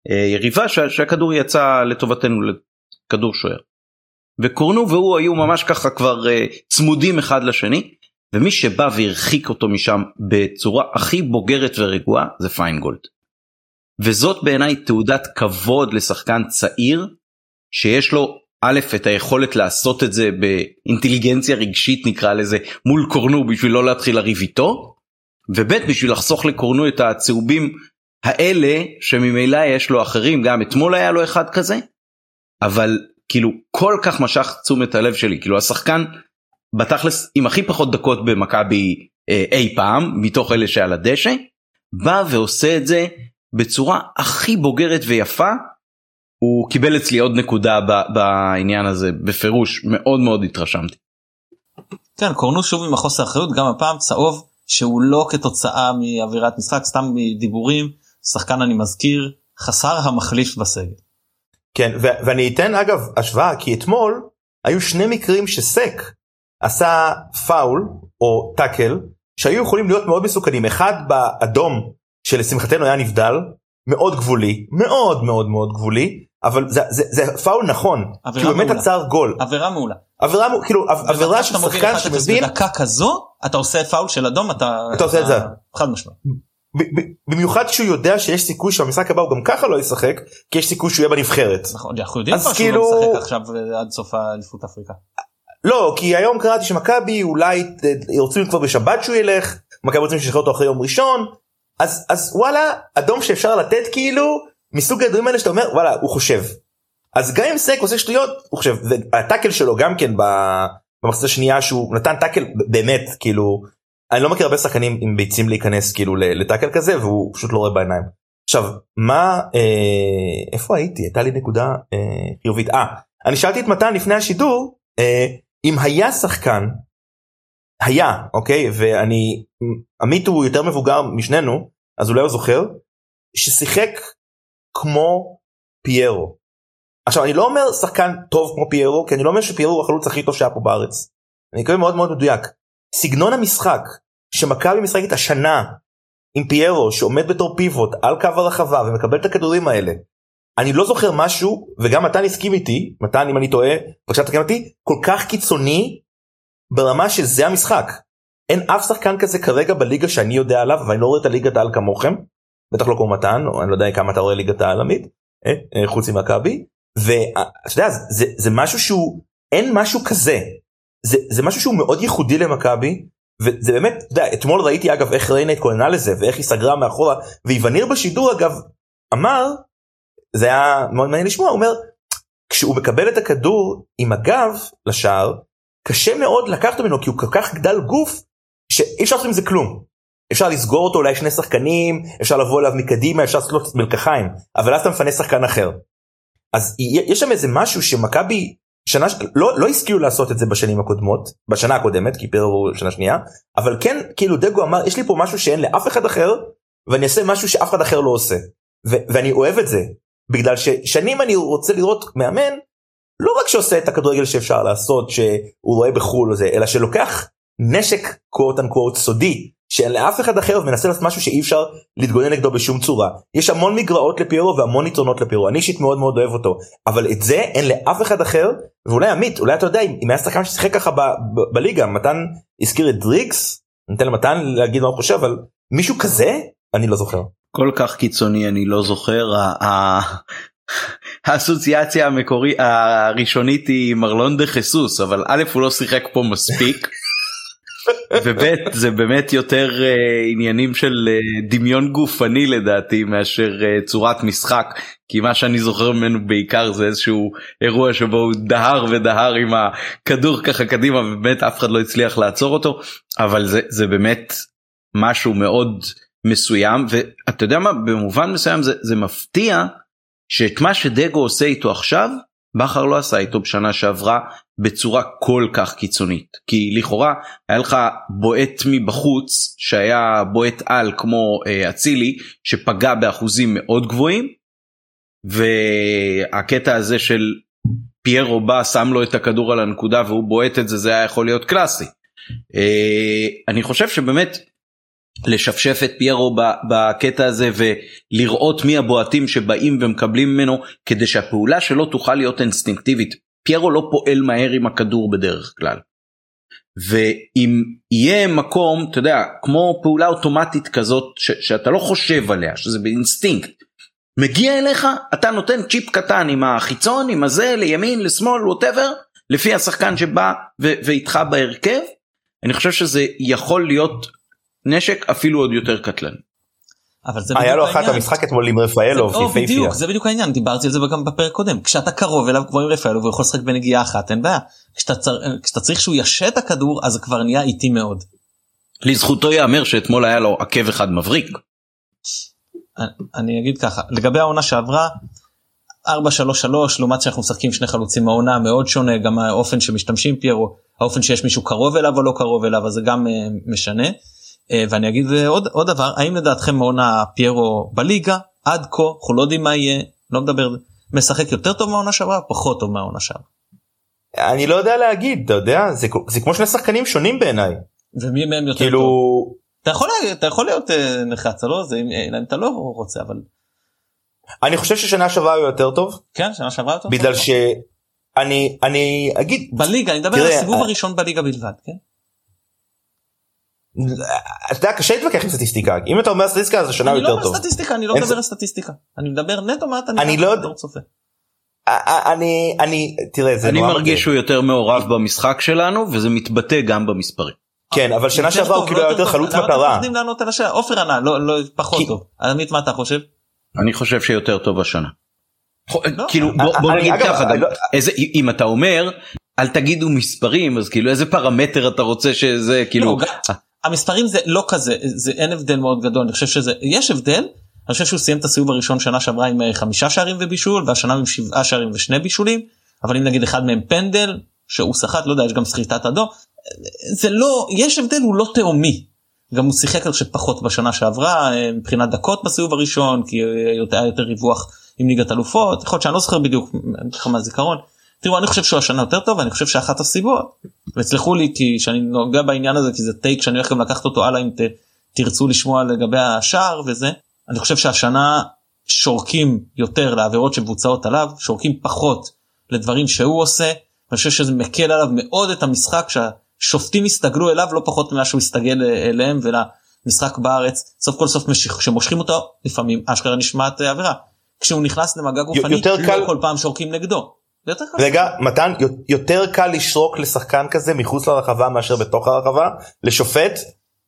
היריבה שהכדור יצא לטובתנו לכדור שוער. וקורנו והוא היו ממש ככה כבר uh, צמודים אחד לשני ומי שבא והרחיק אותו משם בצורה הכי בוגרת ורגועה זה פיינגולד. וזאת בעיניי תעודת כבוד לשחקן צעיר שיש לו א' את היכולת לעשות את זה באינטליגנציה רגשית נקרא לזה מול קורנו בשביל לא להתחיל לריב איתו וב' בשביל לחסוך לקורנו את הצהובים האלה שממילא יש לו אחרים גם אתמול היה לו אחד כזה אבל כאילו כל כך משך תשומת הלב שלי. כאילו השחקן בתכלס עם הכי פחות דקות במכבי אה, אי פעם מתוך אלה שעל הדשא בא ועושה את זה בצורה הכי בוגרת ויפה הוא קיבל אצלי עוד נקודה בעניין הזה בפירוש מאוד מאוד התרשמתי. כן קורנו שוב עם החוסר אחריות גם הפעם צהוב שהוא לא כתוצאה מאווירת משחק סתם מדיבורים שחקן אני מזכיר חסר המחליף בסגל. כן ו- ואני אתן אגב השוואה כי אתמול היו שני מקרים שסק עשה פאול או tackle שהיו יכולים להיות מאוד מסוכנים אחד באדום שלשמחתנו היה נבדל מאוד גבולי מאוד מאוד מאוד גבולי אבל זה, זה, זה פאול נכון כי הוא באמת עצר גול. עבירה מעולה. עבירה כאילו עבירה של שחקן שמבין בדקה כזו אתה עושה פאול של אדום אתה, אתה עושה את זה. חד משמעית במיוחד שהוא יודע שיש סיכוי שהמשחק הבא הוא גם ככה לא ישחק כי יש סיכוי שהוא יהיה בנבחרת. נכון אנחנו יודעים כבר שהוא לא משחק עכשיו אה, עד סוף האליפות אפריקה. לא כי היום קראתי שמכבי אולי רוצים כבר בשבת שהוא ילך מכבי רוצים שישחרר אותו אחרי יום ראשון אז אז וואלה אדום שאפשר לתת כאילו מסוג הדברים האלה שאתה אומר וואלה הוא חושב. אז גם אם סק עושה שטויות הוא חושב והטאקל שלו גם כן במחצית השנייה שהוא נתן טאקל באמת כאילו אני לא מכיר הרבה שחקנים עם ביצים להיכנס כאילו לטאקל כזה והוא פשוט לא רואה בעיניים. עכשיו מה אה, איפה הייתי הייתה לי נקודה אה, חיובית אה אני שאלתי את מתן לפני השידור אה, אם היה שחקן היה אוקיי ואני עמית הוא יותר מבוגר משנינו אז אולי הוא זוכר ששיחק כמו פיירו. עכשיו אני לא אומר שחקן טוב כמו פיירו כי אני לא אומר שפיירו הוא החלוץ הכי טוב שהיה פה בארץ. אני מקווה מאוד מאוד מדויק. סגנון המשחק שמכבי משחקת השנה עם פיירו שעומד בתור פיבוט על קו הרחבה ומקבל את הכדורים האלה. אני לא זוכר משהו וגם מתן הסכים איתי מתן אם אני טועה בבקשה תקן אותי כל כך קיצוני ברמה שזה המשחק. אין אף שחקן כזה כרגע בליגה שאני יודע עליו ואני לא רואה את הליגת העל כמוכם. בטח לא כמו מתן אני לא יודע כמה אתה רואה ליגת העל עמית אה, אה, חוץ ממכבי ואתה יודע זה, זה משהו שהוא אין משהו כזה זה, זה משהו שהוא מאוד ייחודי למכבי וזה באמת, יודע, אתמול ראיתי אגב איך ריינה התכוננה לזה ואיך היא סגרה מאחורה ואיווניר בשידור אגב אמר, זה היה מאוד מעניין לשמוע, הוא אומר, כשהוא מקבל את הכדור עם הגב לשער, קשה מאוד לקחת ממנו כי הוא כל כך גדל גוף שאי אפשר לעשות עם זה כלום. אפשר לסגור אותו אולי שני שחקנים, אפשר לבוא אליו מקדימה, אפשר לעשות לו מלקחיים, אבל אז אתה מפנה שחקן אחר. אז יש שם איזה משהו שמכבי שנה לא לא השכילו לעשות את זה בשנים הקודמות בשנה הקודמת כי פרו שנה שנייה אבל כן כאילו דגו אמר יש לי פה משהו שאין לאף אחד אחר ואני אעשה משהו שאף אחד אחר לא עושה ו- ואני אוהב את זה בגלל ששנים אני רוצה לראות מאמן לא רק שעושה את הכדורגל שאפשר לעשות שהוא רואה בחו"ל זה אלא שלוקח נשק קוואט אנקוואט סודי שאין לאף אחד אחר ומנסה לעשות משהו שאי אפשר להתגונן נגדו בשום צורה. יש המון מגרעות לפיירו והמון יתרונות לפיירו אני אישית מאוד מאוד אוהב אותו אבל את זה אין לאף אחד אחר ואולי עמית אולי אתה יודע אם היה שחקן ששיחק ככה בליגה מתן הזכיר את דריקס ניתן למתן להגיד מה הוא חושב אבל מישהו כזה אני לא זוכר. כל כך קיצוני אני לא זוכר האסוציאציה המקורי הראשונית היא מרלון דה חיסוס אבל א' הוא לא שיחק פה מספיק. וב' זה באמת יותר uh, עניינים של uh, דמיון גופני לדעתי מאשר uh, צורת משחק. כי מה שאני זוכר ממנו בעיקר זה איזשהו אירוע שבו הוא דהר ודהר עם הכדור ככה קדימה ובאמת אף אחד לא הצליח לעצור אותו. אבל זה זה באמת משהו מאוד מסוים ואתה יודע מה? במובן מסוים זה, זה מפתיע שאת מה שדגו עושה איתו עכשיו בכר לא עשה איתו בשנה שעברה בצורה כל כך קיצונית כי לכאורה היה לך בועט מבחוץ שהיה בועט על כמו אה, אצילי אה, שפגע באחוזים מאוד גבוהים והקטע הזה של פיירו בא שם לו את הכדור על הנקודה והוא בועט את זה זה היה יכול להיות קלאסי. אה, אני חושב שבאמת לשפשף את פיירו בקטע הזה ולראות מי הבועטים שבאים ומקבלים ממנו כדי שהפעולה שלו תוכל להיות אינסטינקטיבית. פיירו לא פועל מהר עם הכדור בדרך כלל. ואם יהיה מקום, אתה יודע, כמו פעולה אוטומטית כזאת ש- שאתה לא חושב עליה, שזה באינסטינקט, מגיע אליך, אתה נותן צ'יפ קטן עם החיצון, עם הזה, לימין, לשמאל, whatever, לפי השחקן שבא ו- ואיתך בהרכב, אני חושב שזה יכול להיות נשק אפילו עוד יותר קטלני. אבל זה היה לו אחת המשחק אתמול עם רפאלוב זה, בדיוק זה בדיוק העניין דיברתי על זה גם בפרק קודם כשאתה קרוב אליו כמו עם רפאלוב הוא יכול לשחק בנגיעה אחת אין בעיה כשאתה, צר, כשאתה צריך שהוא ישה את הכדור אז זה כבר נהיה איטי מאוד. לזכותו ייאמר שאתמול היה לו עקב אחד מבריק. אני, אני אגיד ככה לגבי העונה שעברה 4-3-3 לעומת שאנחנו משחקים שני חלוצים העונה מאוד שונה גם האופן שמשתמשים פיירו האופן שיש מישהו קרוב אליו או לא קרוב אליו אז זה גם uh, משנה. אה, ואני אגיד עוד עוד דבר האם לדעתכם מעונה פיירו בליגה עד כה אנחנו לא יודעים מה יהיה לא מדבר משחק יותר טוב מהעונה שעברה פחות טוב מהעונה שעברה. אני לא יודע להגיד אתה יודע זה, זה כמו שני שחקנים שונים בעיניי. ומי מהם יותר כאילו... טוב? אתה יכול, אתה יכול להיות אה, נחרץ לא זה אם, אתה לא רוצה אבל. אני חושב ששנה שעברה הוא יותר טוב. כן שנה שעברה יותר בגלל שאני אני אגיד בליגה אני מדבר על הסיבוב הראשון בליגה בלבד כן. אתה יודע קשה להתווכח עם סטטיסטיקה אם אתה אומר סטטיסטיקה אז השנה יותר טוב. אני לא אומר סטטיסטיקה אני לא מדבר על סטטיסטיקה אני מדבר נטו מה אתה אני לא צופה. אני אני תראה זה אני מרגיש שהוא יותר מעורב במשחק שלנו וזה מתבטא גם במספרים. כן אבל שנה שעברה הוא כאילו היה יותר חלוץ מטרה. עופר ענה לא לא פחות טוב. עמית מה אתה חושב? אני חושב שיותר טוב השנה. לא. כאילו בוא נגיד ככה לא- אם אתה אומר אל תגידו מספרים אז כאילו איזה פרמטר אתה רוצה שזה כאילו המספרים זה לא כזה זה אין הבדל מאוד גדול אני חושב שזה יש הבדל. אני חושב שהוא סיים את הסיבוב הראשון שנה שעברה עם אה, חמישה שערים ובישול והשנה עם שבעה שערים ושני בישולים אבל אם נגיד אחד מהם פנדל שהוא סחט לא יודע יש גם סחיטת אדום זה לא יש הבדל הוא לא תהומי. גם הוא שיחק על שפחות בשנה שעברה מבחינת דקות בסיבוב הראשון כי היה יותר ריווח עם ליגת אלופות יכול להיות שאני לא זוכר בדיוק מהזיכרון. תראו אני חושב שהוא השנה יותר טוב אני חושב שאחת הסיבות וסלחו לי כי שאני נוגע בעניין הזה כי זה טייק שאני הולך גם לקחת אותו הלאה אם ת, תרצו לשמוע לגבי השער וזה אני חושב שהשנה שורקים יותר לעבירות שמבוצעות עליו שורקים פחות לדברים שהוא עושה אני חושב שזה מקל עליו מאוד את המשחק שהשופטים הסתגלו אליו לא פחות ממה שהוא הסתגל אליהם ולמשחק בארץ סוף כל סוף כשמושכים אותו לפעמים אשכרה נשמעת עבירה כשהוא נכנס למגע גופני יותר לא קל כל פעם שורקים נגדו. רגע מתן יותר קל לשרוק לשחקן כזה מחוץ לרחבה מאשר בתוך הרחבה לשופט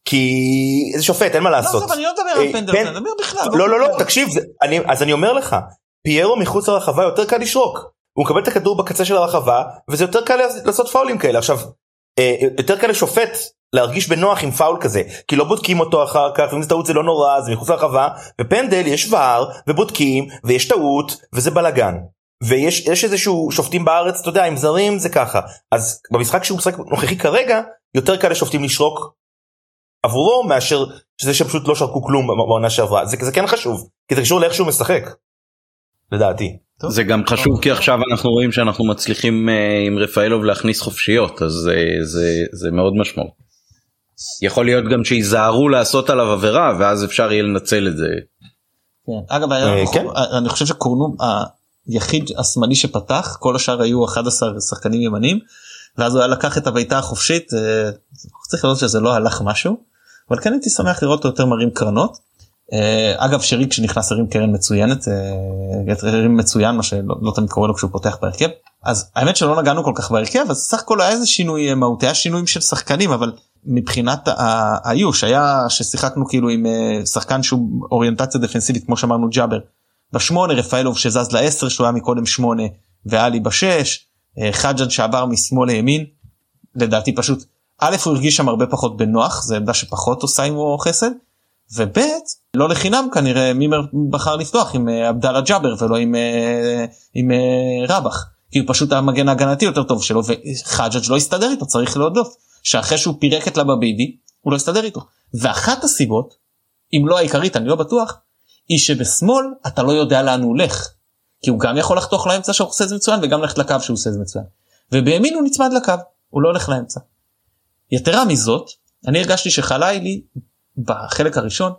כי איזה שופט אין מה לעשות. לא, אני לא מדבר על אה, פנדל, אני מדבר בכלל. לא לא לא תקשיב אז אני אומר לך פיירו מחוץ לרחבה יותר קל לשרוק. הוא מקבל את הכדור בקצה של הרחבה וזה יותר קל לעשות פאולים כאלה עכשיו אה, יותר קל לשופט להרגיש בנוח עם פאול כזה כי לא בודקים אותו אחר כך ואם זה טעות זה לא נורא זה מחוץ לרחבה ופנדל יש ור ובודקים ויש טעות וזה בלאגן ויש יש איזשהו שופטים בארץ אתה יודע עם זרים זה ככה אז במשחק שהוא משחק נוכחי כרגע יותר קל לשופטים לשרוק עבורו מאשר שזה שפשוט לא שרקו כלום בעונה שעברה זה, זה כן חשוב כי זה קשור לאיך שהוא משחק לדעתי. טוב. זה גם חשוב כי עכשיו אנחנו רואים שאנחנו מצליחים uh, עם רפאלוב להכניס חופשיות אז uh, זה זה מאוד משמעות. יכול להיות גם שייזהרו לעשות עליו עבירה ואז אפשר יהיה לנצל את זה. כן. אגב uh, כן. אני חושב שקורנו היחיד השמאלי שפתח כל השאר היו 11 שחקנים ימנים ואז הוא היה לקח את הבעיטה החופשית צריך לראות שזה לא הלך משהו אבל כן הייתי שמח לראות אותו יותר מרים קרנות. אה, אגב שרי כשנכנס הרים קרן מצוינת אה, הרים מצוין מה שלא לא תמיד קורה לו כשהוא פותח בהרכב אז האמת שלא נגענו כל כך בהרכב אז סך הכל היה איזה שינוי אה, מהותי היה שינויים של שחקנים אבל מבחינת האיוש היה ששיחקנו כאילו עם שחקן שהוא אוריינטציה דפנסיבית כמו שאמרנו ג'אבר בשמונה רפאלוב שזז לעשר שהוא היה מקודם שמונה ואלי בשש חג'אד שעבר משמאל לימין. לדעתי פשוט א' הוא הרגיש שם הרבה פחות בנוח זה עמדה שפחות עושה עמו חסד וב' לא לחינם כנראה מימר בחר לפתוח עם אה, עבדאללה ג'אבר ולא עם, אה, עם אה, רבח. כי הוא פשוט המגן ההגנתי יותר טוב שלו וחג'אג' לא הסתדר איתו צריך להודות שאחרי שהוא פירק את לבביבי הוא לא הסתדר איתו. ואחת הסיבות אם לא העיקרית אני לא בטוח היא שבשמאל אתה לא יודע לאן הוא הולך כי הוא גם יכול לחתוך לאמצע שהוא עושה את זה מצוין וגם ללכת לקו שהוא עושה את זה מצוין ובימין הוא נצמד לקו הוא לא הולך לאמצע. יתרה מזאת אני הרגשתי שחלילי בחלק הראשון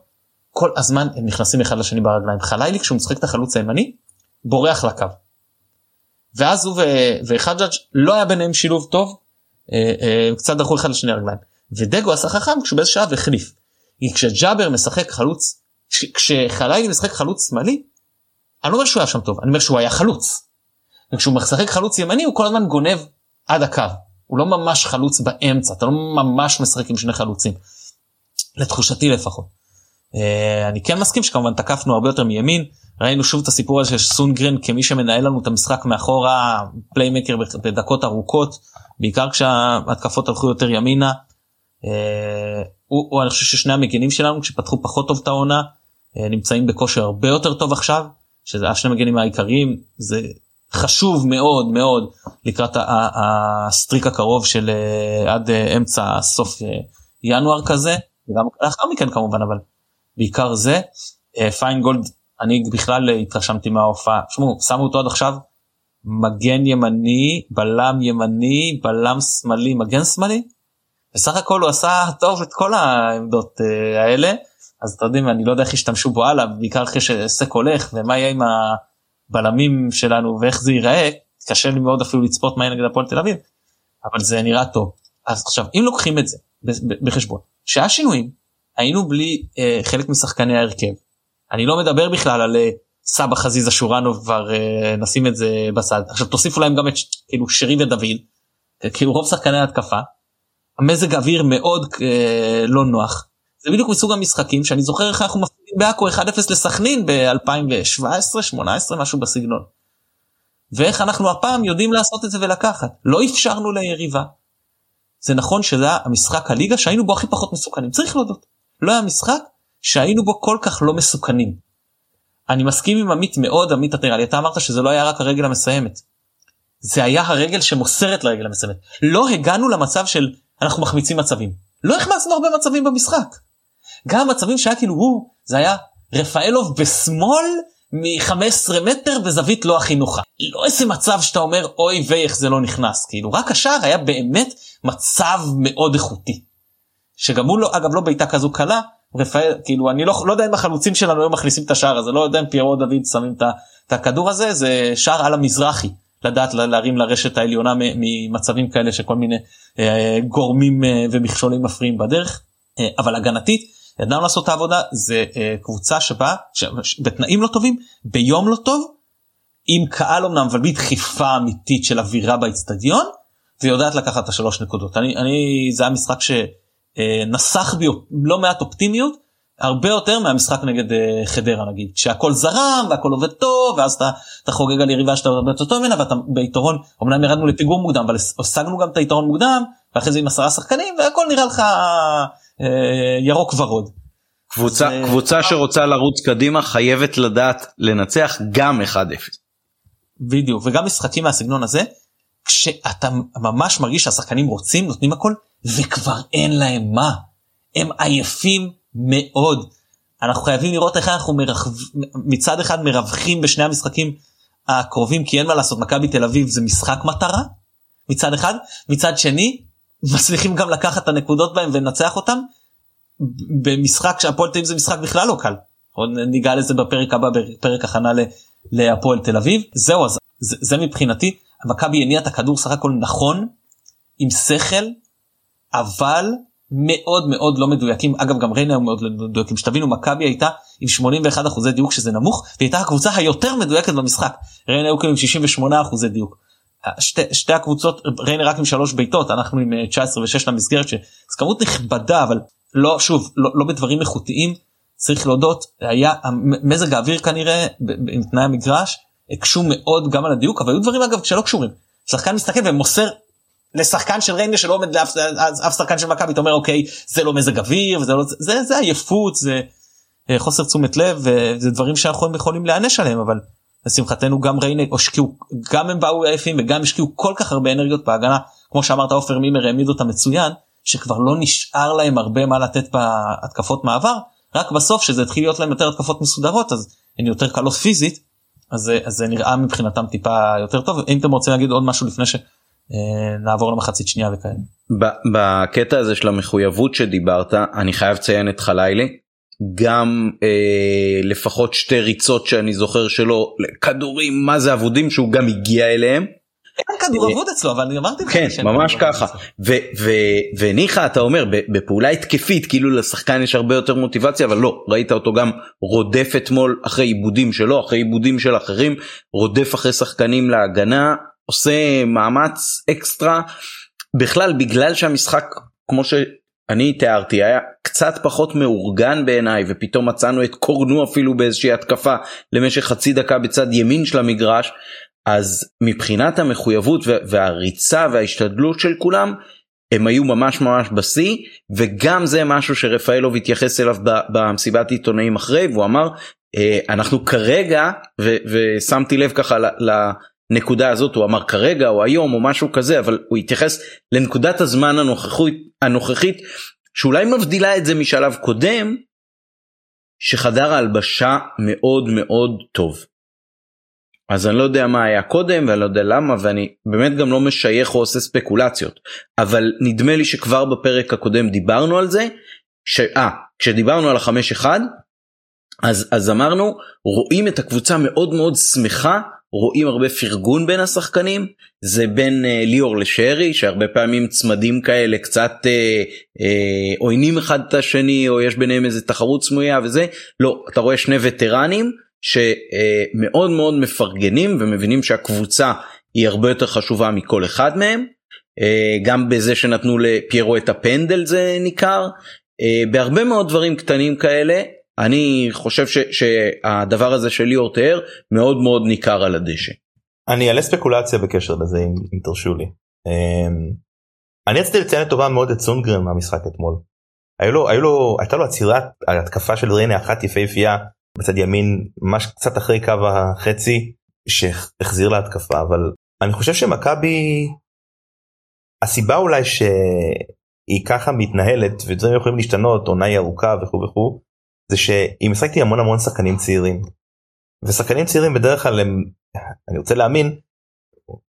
כל הזמן הם נכנסים אחד לשני ברגליים חלילי כשהוא משחק את החלוץ הימני בורח לקו. ואז הוא וחג'אג' לא היה ביניהם שילוב טוב אה, אה, קצת דרכו אחד לשני הרגליים ודגו עשה חכם כשהוא באיזה שלב החליף. כשג'אבר משחק חלוץ כשחלילי משחק חלוץ שמאלי אני לא אומר שהוא היה שם טוב אני אומר שהוא היה חלוץ. וכשהוא משחק חלוץ ימני הוא כל הזמן גונב עד הקו הוא לא ממש חלוץ באמצע אתה לא ממש משחק עם שני חלוצים. לתחושתי לפחות. אה, אני כן מסכים שכמובן תקפנו הרבה יותר מימין ראינו שוב את הסיפור הזה של סונגרן כמי שמנהל לנו את המשחק מאחורה playmaker בדקות ארוכות בעיקר כשההתקפות הלכו יותר ימינה. אה, הוא, הוא אני חושב ששני המגנים שלנו כשפתחו פחות טוב את העונה אה, נמצאים בכושר הרבה יותר טוב עכשיו שזה השני המגנים העיקריים זה חשוב מאוד מאוד לקראת ה streak הקרוב של עד אמצע סוף ינואר כזה וגם לאחר מכן כמובן אבל בעיקר זה. אה, פיינגולד אני בכלל התרשמתי מההופעה. שמעו שמו אותו עד עכשיו מגן ימני בלם ימני בלם שמאלי מגן שמאלי. בסך הכל הוא עשה טוב את כל העמדות uh, האלה אז אתם יודעים אני לא יודע איך ישתמשו בו הלאה בעיקר אחרי שסק הולך ומה יהיה עם הבלמים שלנו ואיך זה ייראה קשה לי מאוד אפילו לצפות מה יהיה נגד הפועל תל אביב אבל זה נראה טוב אז עכשיו אם לוקחים את זה בחשבון שהיה שינויים היינו בלי אה, חלק משחקני ההרכב. אני לא מדבר בכלל על אה, סבא חזיזה שורנוב כבר אה, נשים את זה בצד עכשיו תוסיפו להם גם את כאילו שרי ודוד כאילו רוב שחקני ההתקפה. המזג אוויר מאוד אה, לא נוח. זה בדיוק מסוג המשחקים שאני זוכר איך אנחנו מפסידים בעכו 1-0 לסכנין ב-2017 18 משהו בסגנון. ואיך אנחנו הפעם יודעים לעשות את זה ולקחת לא אפשרנו ליריבה. זה נכון שזה היה המשחק הליגה שהיינו בו הכי פחות מסוכנים צריך להודות. לא היה משחק שהיינו בו כל כך לא מסוכנים. אני מסכים עם עמית מאוד עמית אתה אתה אמרת שזה לא היה רק הרגל המסיימת. זה היה הרגל שמוסרת לרגל המסיימת. לא הגענו למצב של אנחנו מחמיצים מצבים. לא החמצנו הרבה מצבים במשחק. גם מצבים שהיה כאילו הוא, זה היה רפאלוב בשמאל מ-15 מטר בזווית לא הכי נוחה. לא איזה מצב שאתה אומר אוי ויי איך זה לא נכנס, כאילו רק השער היה באמת מצב מאוד איכותי. שגם הוא לא, אגב לא בעיטה כזו קלה, רפאל, כאילו אני לא, לא יודע אם החלוצים שלנו היו מכניסים את השער הזה, לא יודע אם פיירו דוד שמים את הכדור הזה, זה שער על המזרחי. לדעת להרים לרשת העליונה ממצבים כאלה שכל מיני אה, גורמים אה, ומכשולים מפריעים בדרך. אה, אבל הגנתית ידענו לעשות את העבודה זה קבוצה שבה בתנאים לא טובים ביום לא טוב עם קהל אמנם אבל בלי דחיפה אמיתית של אווירה באצטדיון ויודעת לקחת את השלוש נקודות. אני, אני זה היה משחק שנסח בי לא מעט אופטימיות הרבה יותר מהמשחק נגד uh, חדרה נגיד כשהכל זרם והכל עובד טוב ואז אתה, אתה חוגג על יריבה שאתה הרבה יותר טוב ממנה ואתה ביתרון אמנם ירדנו לפיגור מוקדם אבל השגנו גם את היתרון מוקדם ואחרי זה עם עשרה שחקנים והכל נראה לך uh, ירוק ורוד. קבוצה, אז, קבוצה uh, שרוצה לרוץ קדימה חייבת לדעת לנצח גם 1-0. בדיוק וגם משחקים מהסגנון הזה כשאתה ממש מרגיש שהשחקנים רוצים נותנים הכל וכבר אין להם מה הם עייפים מאוד. אנחנו חייבים לראות איך אנחנו מרחב... מצד אחד מרווחים בשני המשחקים הקרובים כי אין מה לעשות מכבי תל אביב זה משחק מטרה מצד אחד מצד שני מצליחים גם לקחת את הנקודות בהם ולנצח אותם במשחק שהפועל תל אביב זה משחק בכלל לא קל. עוד ניגע לזה בפרק הבא בפרק הכנה להפועל תל אביב זהו אז זה, זה מבחינתי מכבי הניע את הכדור סך הכל נכון עם שכל אבל מאוד מאוד לא מדויקים. אגב גם ריינה מאוד לא מדויקים. שתבינו מכבי הייתה עם 81 אחוזי דיוק שזה נמוך והייתה הקבוצה היותר מדויקת במשחק. ריינה היו כאילו עם 68 אחוזי דיוק. שתי, שתי הקבוצות ריינה רק עם שלוש בעיטות אנחנו עם 19 אה, ו-6 למסגרת שזו כמות נכבדה אבל לא שוב לא, לא בדברים איכותיים. צריך להודות היה מזג האוויר כנראה עם תנאי המגרש הקשו מאוד גם על הדיוק אבל היו דברים אגב שלא קשורים. שחקן מסתכל ומוסר לשחקן של ריינגה שלא עומד לאף אף שחקן של מכבי אתה אומר אוקיי זה לא מזג אוויר וזה לא זה זה עייפות זה אה, חוסר תשומת לב וזה דברים שאנחנו יכולים להיענש עליהם אבל לשמחתנו גם ריינה השקיעו גם הם באו עייפים וגם השקיעו כל כך הרבה אנרגיות בהגנה כמו שאמרת עופר מימר העמיד אותה מצוין שכבר לא נשאר להם הרבה מה לתת בהתקפות מעבר רק בסוף שזה התחיל להיות להם יותר התקפות מסודרות אז הן יותר קלות פיזית אז, אז זה נראה מבחינתם טיפה יותר טוב. אם אתם רוצים להגיד עוד משהו לפני ש... אה, נעבור למחצית שנייה וכאלה. בקטע הזה של המחויבות שדיברת אני חייב לציין את חלילי גם אה, לפחות שתי ריצות שאני זוכר שלו כדורים מה זה אבודים שהוא גם הגיע אליהם. אין כדור אבוד אצלו אבל אני אמרתי לך כן ממש ככה וניחא אתה אומר בפעולה התקפית כאילו לשחקן יש הרבה יותר מוטיבציה אבל לא ראית אותו גם רודף אתמול אחרי עיבודים שלו אחרי עיבודים של אחרים רודף אחרי שחקנים להגנה עושה מאמץ אקסטרה. בכלל בגלל שהמשחק כמו שאני תיארתי היה קצת פחות מאורגן בעיניי ופתאום מצאנו את קורנו אפילו באיזושהי התקפה למשך חצי דקה בצד ימין של המגרש אז מבחינת המחויבות והריצה וההשתדלות של כולם הם היו ממש ממש בשיא וגם זה משהו שרפאלוב התייחס אליו במסיבת עיתונאים אחרי והוא אמר אה, אנחנו כרגע ושמתי לב ככה הנקודה הזאת הוא אמר כרגע או היום או משהו כזה אבל הוא התייחס לנקודת הזמן הנוכחית הנוכחית שאולי מבדילה את זה משלב קודם שחדר ההלבשה מאוד מאוד טוב. אז אני לא יודע מה היה קודם ואני לא יודע למה ואני באמת גם לא משייך או עושה ספקולציות אבל נדמה לי שכבר בפרק הקודם דיברנו על זה. ש... אה, כשדיברנו על החמש אחד אז, אז אמרנו רואים את הקבוצה מאוד מאוד שמחה רואים הרבה פרגון בין השחקנים זה בין אה, ליאור לשרי שהרבה פעמים צמדים כאלה קצת אה, אה, עוינים אחד את השני או יש ביניהם איזה תחרות סמויה וזה. לא אתה רואה שני וטרנים שמאוד מאוד מפרגנים ומבינים שהקבוצה היא הרבה יותר חשובה מכל אחד מהם. אה, גם בזה שנתנו לפיירו את הפנדל זה ניכר. אה, בהרבה מאוד דברים קטנים כאלה אני חושב ש, שהדבר הזה של ליאור תיאר מאוד מאוד ניכר על הדשא. אני אעלה ספקולציה בקשר לזה אם, אם תרשו לי. אמ, אני רציתי לציין לטובה מאוד את סונגרן מהמשחק אתמול. היו לו, היו לו, הייתה לו עצירת התקפה של ריינה אחת יפהפייה בצד ימין ממש קצת אחרי קו החצי שהחזיר להתקפה אבל אני חושב שמכבי הסיבה אולי ש... היא ככה מתנהלת ודברים יכולים להשתנות עונה היא ארוכה וכו' וכו' זה משחקת עם המון המון שחקנים צעירים. ושחקנים צעירים בדרך כלל הם אני רוצה להאמין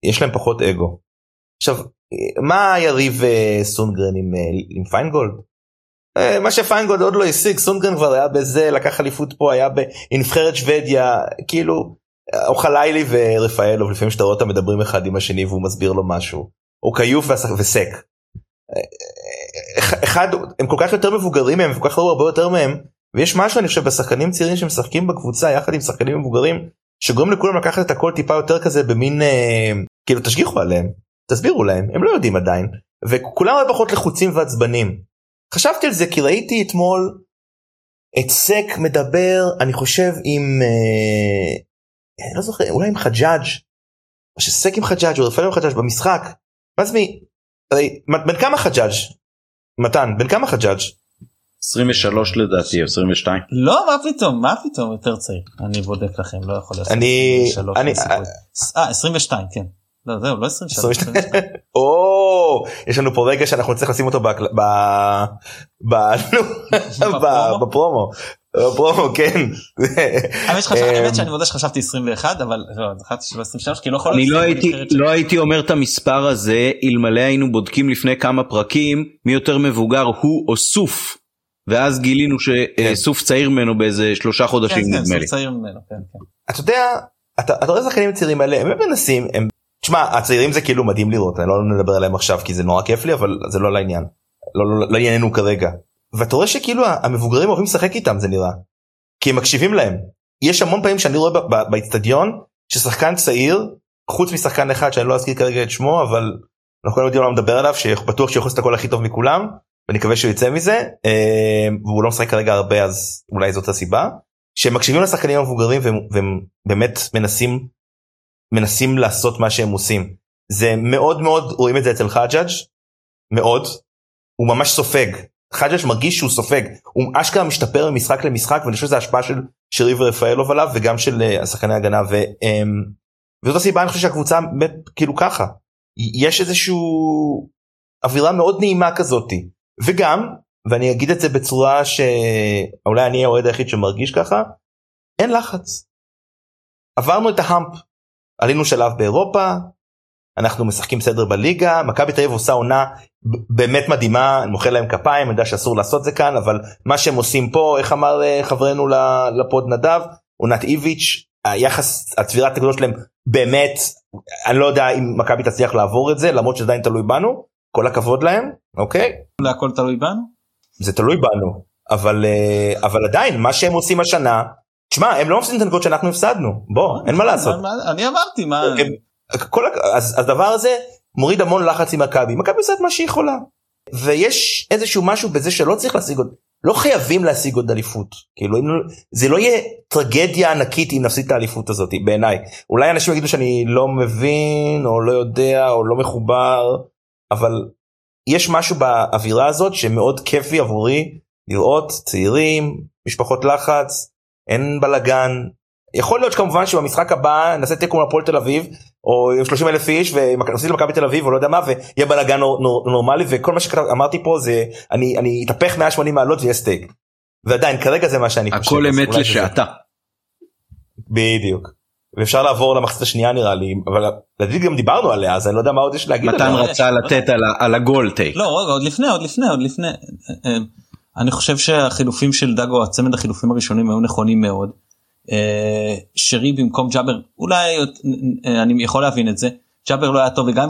יש להם פחות אגו. עכשיו מה יריב אה, סונגרן עם, עם פיינגולד? מה שפיינגולד עוד לא השיג סונגרן כבר היה בזה לקח אליפות פה היה בנבחרת שוודיה כאילו אוכליילי ורפאלוב לפעמים שאתה רואה אותם מדברים אחד עם השני והוא מסביר לו משהו או כיוף וסק. אחד הם כל כך יותר מבוגרים מהם וכל כך הרבה יותר מהם ויש משהו אני חושב בשחקנים צעירים שמשחקים בקבוצה יחד עם שחקנים מבוגרים שגורם לכולם לקחת את הכל טיפה יותר כזה במין אה, כאילו תשגיחו עליהם תסבירו להם הם לא יודעים עדיין וכולם הרבה פחות לחוצים ועצבנים. חשבתי על זה כי ראיתי אתמול את סק מדבר אני חושב עם אה, אני לא זוכר אולי עם חג'אג' או שסק עם חג'אג' או רפאל עם חג'אג' במשחק. מה זה מי? בן כמה חג'אג'? מתן בן כמה חג'אג'? 23 לדעתי 22 לא מה פתאום מה פתאום יותר צעיר אני בודק לכם לא יכול להיות אני אני אה 22 כן. לא זהו לא 23. או יש לנו פה רגע שאנחנו נצטרך לשים אותו בפרומו. פרומו כן. האמת שאני מודה שחשבתי 21 אבל זכרתי שלא 23 כי לא יכול אני לא הייתי אומר את המספר הזה אלמלא היינו בודקים לפני כמה פרקים מי יותר מבוגר הוא או סוף. ואז גילינו שסוף צעיר ממנו באיזה שלושה חודשים נדמה לי. אתה יודע אתה רואה שחקנים צעירים האלה הם מנסים הם תשמע הצעירים זה כאילו מדהים לראות אני לא נדבר עליהם עכשיו כי זה נורא כיף לי אבל זה לא לעניין לא לענייננו כרגע. ואתה רואה שכאילו המבוגרים אוהבים לשחק איתם זה נראה. כי הם מקשיבים להם. יש המון פעמים שאני רואה באיצטדיון ששחקן צעיר חוץ משחקן אחד שאני לא אזכיר כרגע את שמו אבל אנחנו כולנו יודעים מה מדבר עליו שבטוח שיכול לעשות הכל הכי טוב מכולם ואני מקווה שהוא יצא מזה אה, והוא לא משחק כרגע הרבה אז אולי זאת הסיבה. שהם מקשיבים לשחקנים המבוגרים והם, והם באמת מנסים מנסים לעשות מה שהם עושים. זה מאוד מאוד רואים את זה אצל חג'אג' מאוד. הוא ממש סופג. חג'אג' מרגיש שהוא סופג. הוא אשכרה משתפר ממשחק למשחק ואני חושב שזה השפעה של שרי ורפאלוב עליו וגם של uh, השחקני הגנה ו, um, וזאת הסיבה אני חושב שהקבוצה באמת כאילו ככה. יש איזשהו אווירה מאוד נעימה כזאתי וגם ואני אגיד את זה בצורה שאולי אני האוהד היחיד שמרגיש ככה אין לחץ. עברנו את ההאמפ עלינו שלב באירופה אנחנו משחקים סדר בליגה מכבי תל אביב עושה עונה באמת מדהימה אני מוחא להם כפיים אני יודע שאסור לעשות זה כאן אבל מה שהם עושים פה איך אמר אה, חברנו לפוד נדב עונת איביץ' היחס הצבירת נקודות שלהם באמת אני לא יודע אם מכבי תצליח לעבור את זה למרות שזה עדיין תלוי בנו כל הכבוד להם אוקיי? לא הכל תלוי בנו? זה תלוי בנו אבל אה, אבל עדיין מה שהם עושים השנה תשמע הם לא מפסידים את הנקודות שאנחנו הפסדנו. בוא אין מה לעשות. אני אמרתי מה? כל אז הדבר הזה מוריד המון לחץ עם מכבי. מכבי עושה את מה שהיא יכולה. ויש איזשהו משהו בזה שלא צריך להשיג עוד לא חייבים להשיג עוד אליפות. כאילו אם, לא, זה לא יהיה טרגדיה ענקית אם נפסיד את האליפות הזאת בעיניי. אולי אנשים יגידו שאני לא מבין או לא יודע או לא מחובר אבל יש משהו באווירה הזאת שמאוד כיפי עבורי לראות צעירים משפחות לחץ אין בלאגן יכול להיות שכמובן שבמשחק הבא נעשה תיקו מול הפועל תל אביב או 30 אלף איש ונפסיד למכבי תל אביב או לא יודע מה ויהיה בלאגן נור, נור, נורמלי וכל מה שאמרתי פה זה אני אני אתהפך 180 מעלות ויהיה סטייק. ועדיין כרגע זה מה שאני חושב. הכל אמת לשעתה. בדיוק. ואפשר לעבור למחצית השנייה נראה לי אבל לדעתי גם דיברנו עליה אז אני לא יודע מה עוד יש להגיד. מתן רצה לתת על, הגול טייק. לא רגע עוד לפני עוד לפני עוד לפני. אה, אני חושב שהחילופים של דאגו הצמד החילופים הראשונים היו נכונים מאוד. אה, שרי במקום ג'אבר אולי אה, אני יכול להבין את זה ג'אבר לא היה טוב וגם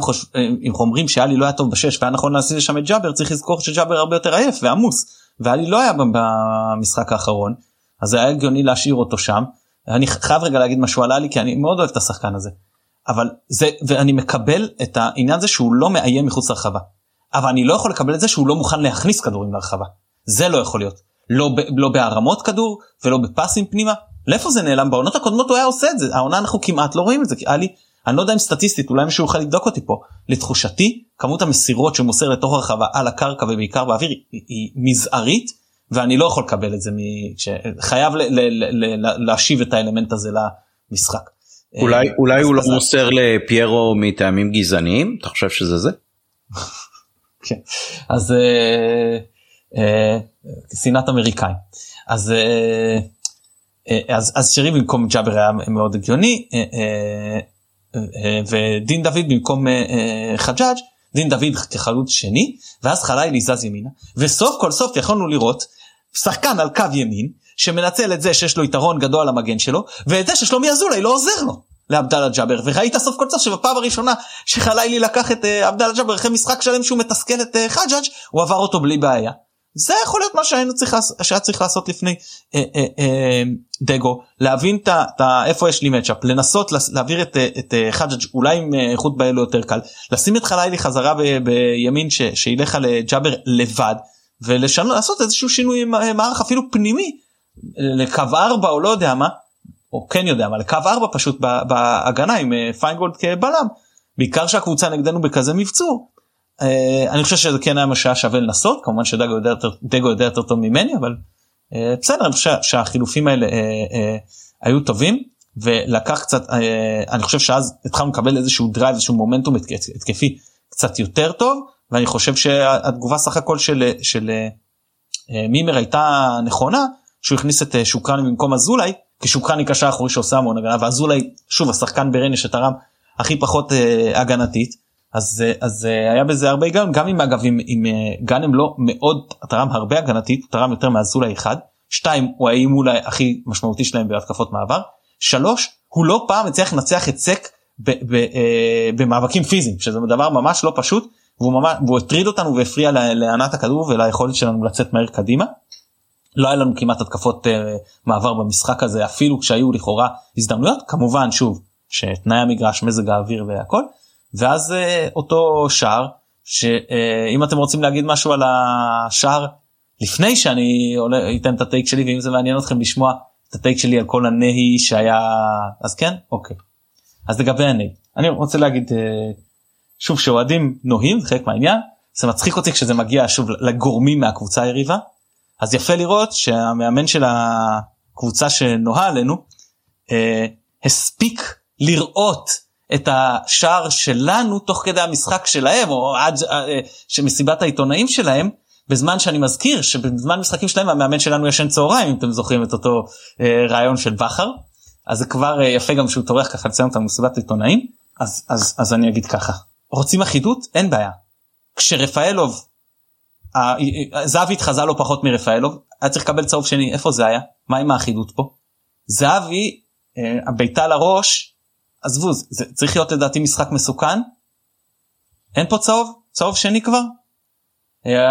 אם אומרים שאלי לא היה טוב בשש והיה נכון להסיע לשם את ג'אבר צריך לזכור שג'אבר הרבה יותר עייף ועמוס ואלי לא היה במשחק האחרון אז היה הגיוני להשאיר אותו שם. אני חייב רגע להגיד משהו על אלי כי אני מאוד אוהב את השחקן הזה. אבל זה ואני מקבל את העניין הזה שהוא לא מאיים מחוץ לרחבה. אבל אני לא יכול לקבל את זה שהוא לא מוכן להכניס כדורים לרחבה. זה לא יכול להיות. לא, לא בהרמות כדור ולא בפסים פנימה. לאיפה זה נעלם? בעונות הקודמות הוא היה עושה את זה. העונה אנחנו כמעט לא רואים את זה. כי היה לי אני לא יודע אם סטטיסטית אולי מישהו יוכל לבדוק אותי פה. לתחושתי כמות המסירות שמוסר לתוך הרחבה על הקרקע ובעיקר באוויר היא, היא מזערית ואני לא יכול לקבל את זה חייב להשיב את האלמנט הזה למשחק. אולי אולי הוא לא מוסר לפיירו מטעמים גזעניים אתה חושב שזה זה? כן. אז שנאת אמריקאים. אז אז אז שרי במקום ג'אבר היה מאוד הגיוני ודין דוד במקום חג'אג' דין דוד כחלוץ שני ואז חלילי זז ימינה וסוף כל סוף יכולנו לראות שחקן על קו ימין שמנצל את זה שיש לו יתרון גדול על המגן שלו ואת זה ששלומי אזולאי לא עוזר לו לעבדאללה ג'אבר. וראית סוף כל סוף שבפעם הראשונה שחלילי לקח את uh, עבדאללה ג'אבר אחרי משחק שלם שהוא מתסכל את uh, חג'אג' הוא עבר אותו בלי בעיה. זה יכול להיות מה שהיינו צריך שהיה צריך לעשות לפני אה, אה, אה, דגו. להבין את ת, איפה יש לי מצ'אפ לנסות להעביר את, את אה, חג'אג' אולי עם איכות באלו יותר קל. לשים את חלילי חזרה ב, בימין ש, שילך על ג'אבר לבד ולשנות לעשות איזשהו שינוי מערך אפילו פנימי לקו 4 או לא יודע מה או כן יודע מה לקו 4 פשוט בהגנה עם אה, פיינגולד כבלם בעיקר שהקבוצה נגדנו בכזה מבצור. אה, אני חושב שזה כן היה מה שווה לנסות כמובן שדגו יודע יותר, דגו יודע יותר טוב ממני אבל אה, בסדר אני חושב שהחילופים האלה היו טובים ולקח קצת אני חושב שאז התחלנו לקבל איזשהו drive איזשהו מומנטום התקפי קצת יותר טוב ואני חושב שהתגובה סך הכל של, של מימר הייתה נכונה שהוא הכניס את שוקרני במקום אזולאי כי שוקרני קשר אחורי שעושה המון הגנה ואזולאי שוב השחקן בריינה שתרם הכי פחות אה, הגנתית אז אה, אז אה, היה בזה הרבה היגיון גם אם אגב אם, אם אה, גאנם לא מאוד תרם הרבה הגנתית הוא תרם יותר מאזולאי אחד שתיים הוא האימול הכי משמעותי שלהם בהתקפות מעבר שלוש הוא לא פעם הצליח לנצח את סק אה, במאבקים פיזיים שזה דבר ממש לא פשוט והוא ממש והוא הטריד אותנו והפריע לענת הכדור וליכולת שלנו לצאת מהר קדימה. לא היה לנו כמעט התקפות uh, מעבר במשחק הזה אפילו כשהיו לכאורה הזדמנויות. כמובן שוב שתנאי המגרש מזג האוויר והכל. ואז uh, אותו שער שאם uh, אתם רוצים להגיד משהו על השער לפני שאני עולה, אתן את הטייק שלי ואם זה מעניין אתכם לשמוע את הטייק שלי על כל הנהי שהיה אז כן? אוקיי. אז לגבי הנהי אני רוצה להגיד uh, שוב שאוהדים נוהים חלק מהעניין זה מצחיק אותי כשזה מגיע שוב לגורמים מהקבוצה היריבה. אז יפה לראות שהמאמן של הקבוצה שנוהה עלינו אה, הספיק לראות את השער שלנו תוך כדי המשחק שלהם או עד אה, שמסיבת העיתונאים שלהם בזמן שאני מזכיר שבזמן משחקים שלהם המאמן שלנו ישן צהריים אם אתם זוכרים את אותו אה, רעיון של בכר. אז זה כבר אה, יפה גם שהוא טורח ככה לציין אותנו במסיבת עיתונאים. אז אז אז אני אגיד ככה רוצים אחידות? אין בעיה. כשרפאלוב זהבי התחזה לו פחות מרפאלוב היה צריך לקבל צהוב שני. איפה זה היה? מה עם האחידות פה. זהבי אה, הביתה לראש. עזבו זה צריך להיות לדעתי משחק מסוכן. אין פה צהוב? צהוב שני כבר.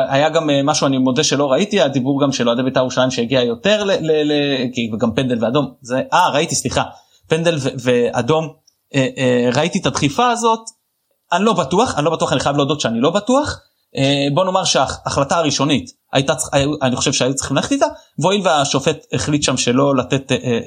היה גם אה, משהו אני מודה שלא ראיתי הדיבור גם של אוהדי בית"ר ירושלים שהגיע יותר ל, ל, ל, גם פנדל ואדום. זה אה ראיתי סליחה. פנדל ואדום. אה, אה, ראיתי את הדחיפה הזאת אני לא בטוח אני לא בטוח אני חייב להודות שאני לא בטוח. אה, בוא נאמר שההחלטה הראשונית הייתה אני חושב שהיו צריכים ללכת איתה. והואיל והשופט החליט שם שלא לתת אה, אה,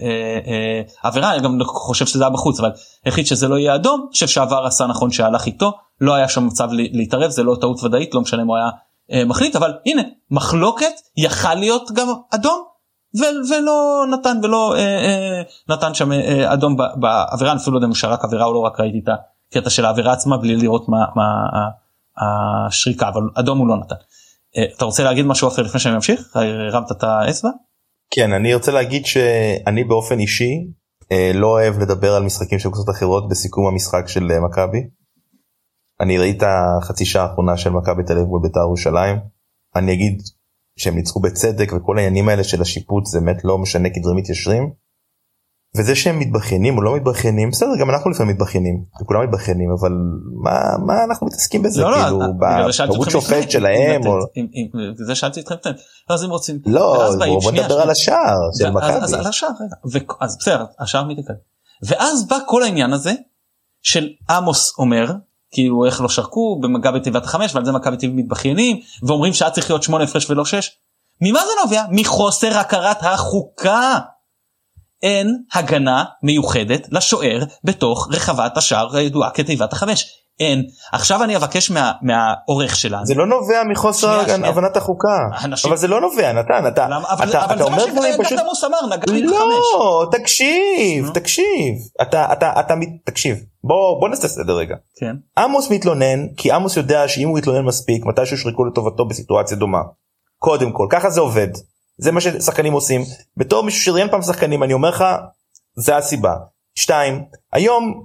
אה, עבירה אני גם חושב שזה היה בחוץ אבל החליט שזה לא יהיה אדום. אני חושב שהעבר עשה נכון שהלך איתו. לא היה שם מצב להתערב זה לא טעות ודאית לא משנה אם הוא היה אה, מחליט אבל הנה מחלוקת יכל להיות גם אדום ולא נתן ולא אה, אה, נתן שם אה, אדום בעבירה. אפילו לא יודע אם הוא שרק עבירה או לא רק ראיתי את הקטע של העבירה עצמה בלי לראות מה. מה השריקה אבל אדום הוא לא נתן. אה, אתה רוצה להגיד משהו אחר לפני שאני ממשיך? הרמת את האצבע? כן אני רוצה להגיד שאני באופן אישי אה, לא אוהב לדבר על משחקים של קבוצות אחרות בסיכום המשחק של אה, מכבי. אני ראיתי את החצי שעה האחרונה של מכבי תל אביב בית"ר ירושלים. אני אגיד שהם ניצחו בצדק וכל העניינים האלה של השיפוט זה באמת לא משנה כי דברים מתיישרים. וזה שהם מתבכיינים או לא מתבכיינים בסדר גם אנחנו לפעמים מתבכיינים כולם מתבכיינים אבל מה מה אנחנו מתעסקים בזה? לא, לא כאילו בטעות שופט שלהם או זה שאלתי אתכם אז הם רוצים לא בוא נדבר על השער של מכבי. אז על השער אז בסדר השער מתקדם ואז בא כל העניין הזה של עמוס אומר כאילו איך לא שרקו במכבי טבעת החמש ועל זה מכבי טבע מתבכיינים ואומרים שהיה צריך להיות שמונה הפרש ולא שש. ממה זה נובע? מחוסר הכרת החוקה. אין הגנה מיוחדת לשוער בתוך רחבת השער הידועה כתיבת החמש. אין. עכשיו אני אבקש מה, מהעורך שלנו. זה לא נובע מחוסר שנייה. הבנת החוקה. אנשים- אבל זה לא נובע, נתן, אתה למה? אבל, אתה- אבל אתה זה מה אומר דברים פשוט... שקטמוס אמר, נגעתי בחמש. לא, תקשיב. תקשיב. אתה, אתה, אתה, תקשיב. בוא, בוא נעשה סדר רגע. כן. עמוס מתלונן כי עמוס יודע שאם הוא יתלונן מספיק מתישהו ישרקו לטובתו בסיטואציה דומה. קודם כל ככה זה עובד זה מה ששחקנים עושים בתור מישהו שראיין פעם שחקנים אני אומר לך זה הסיבה. שתיים היום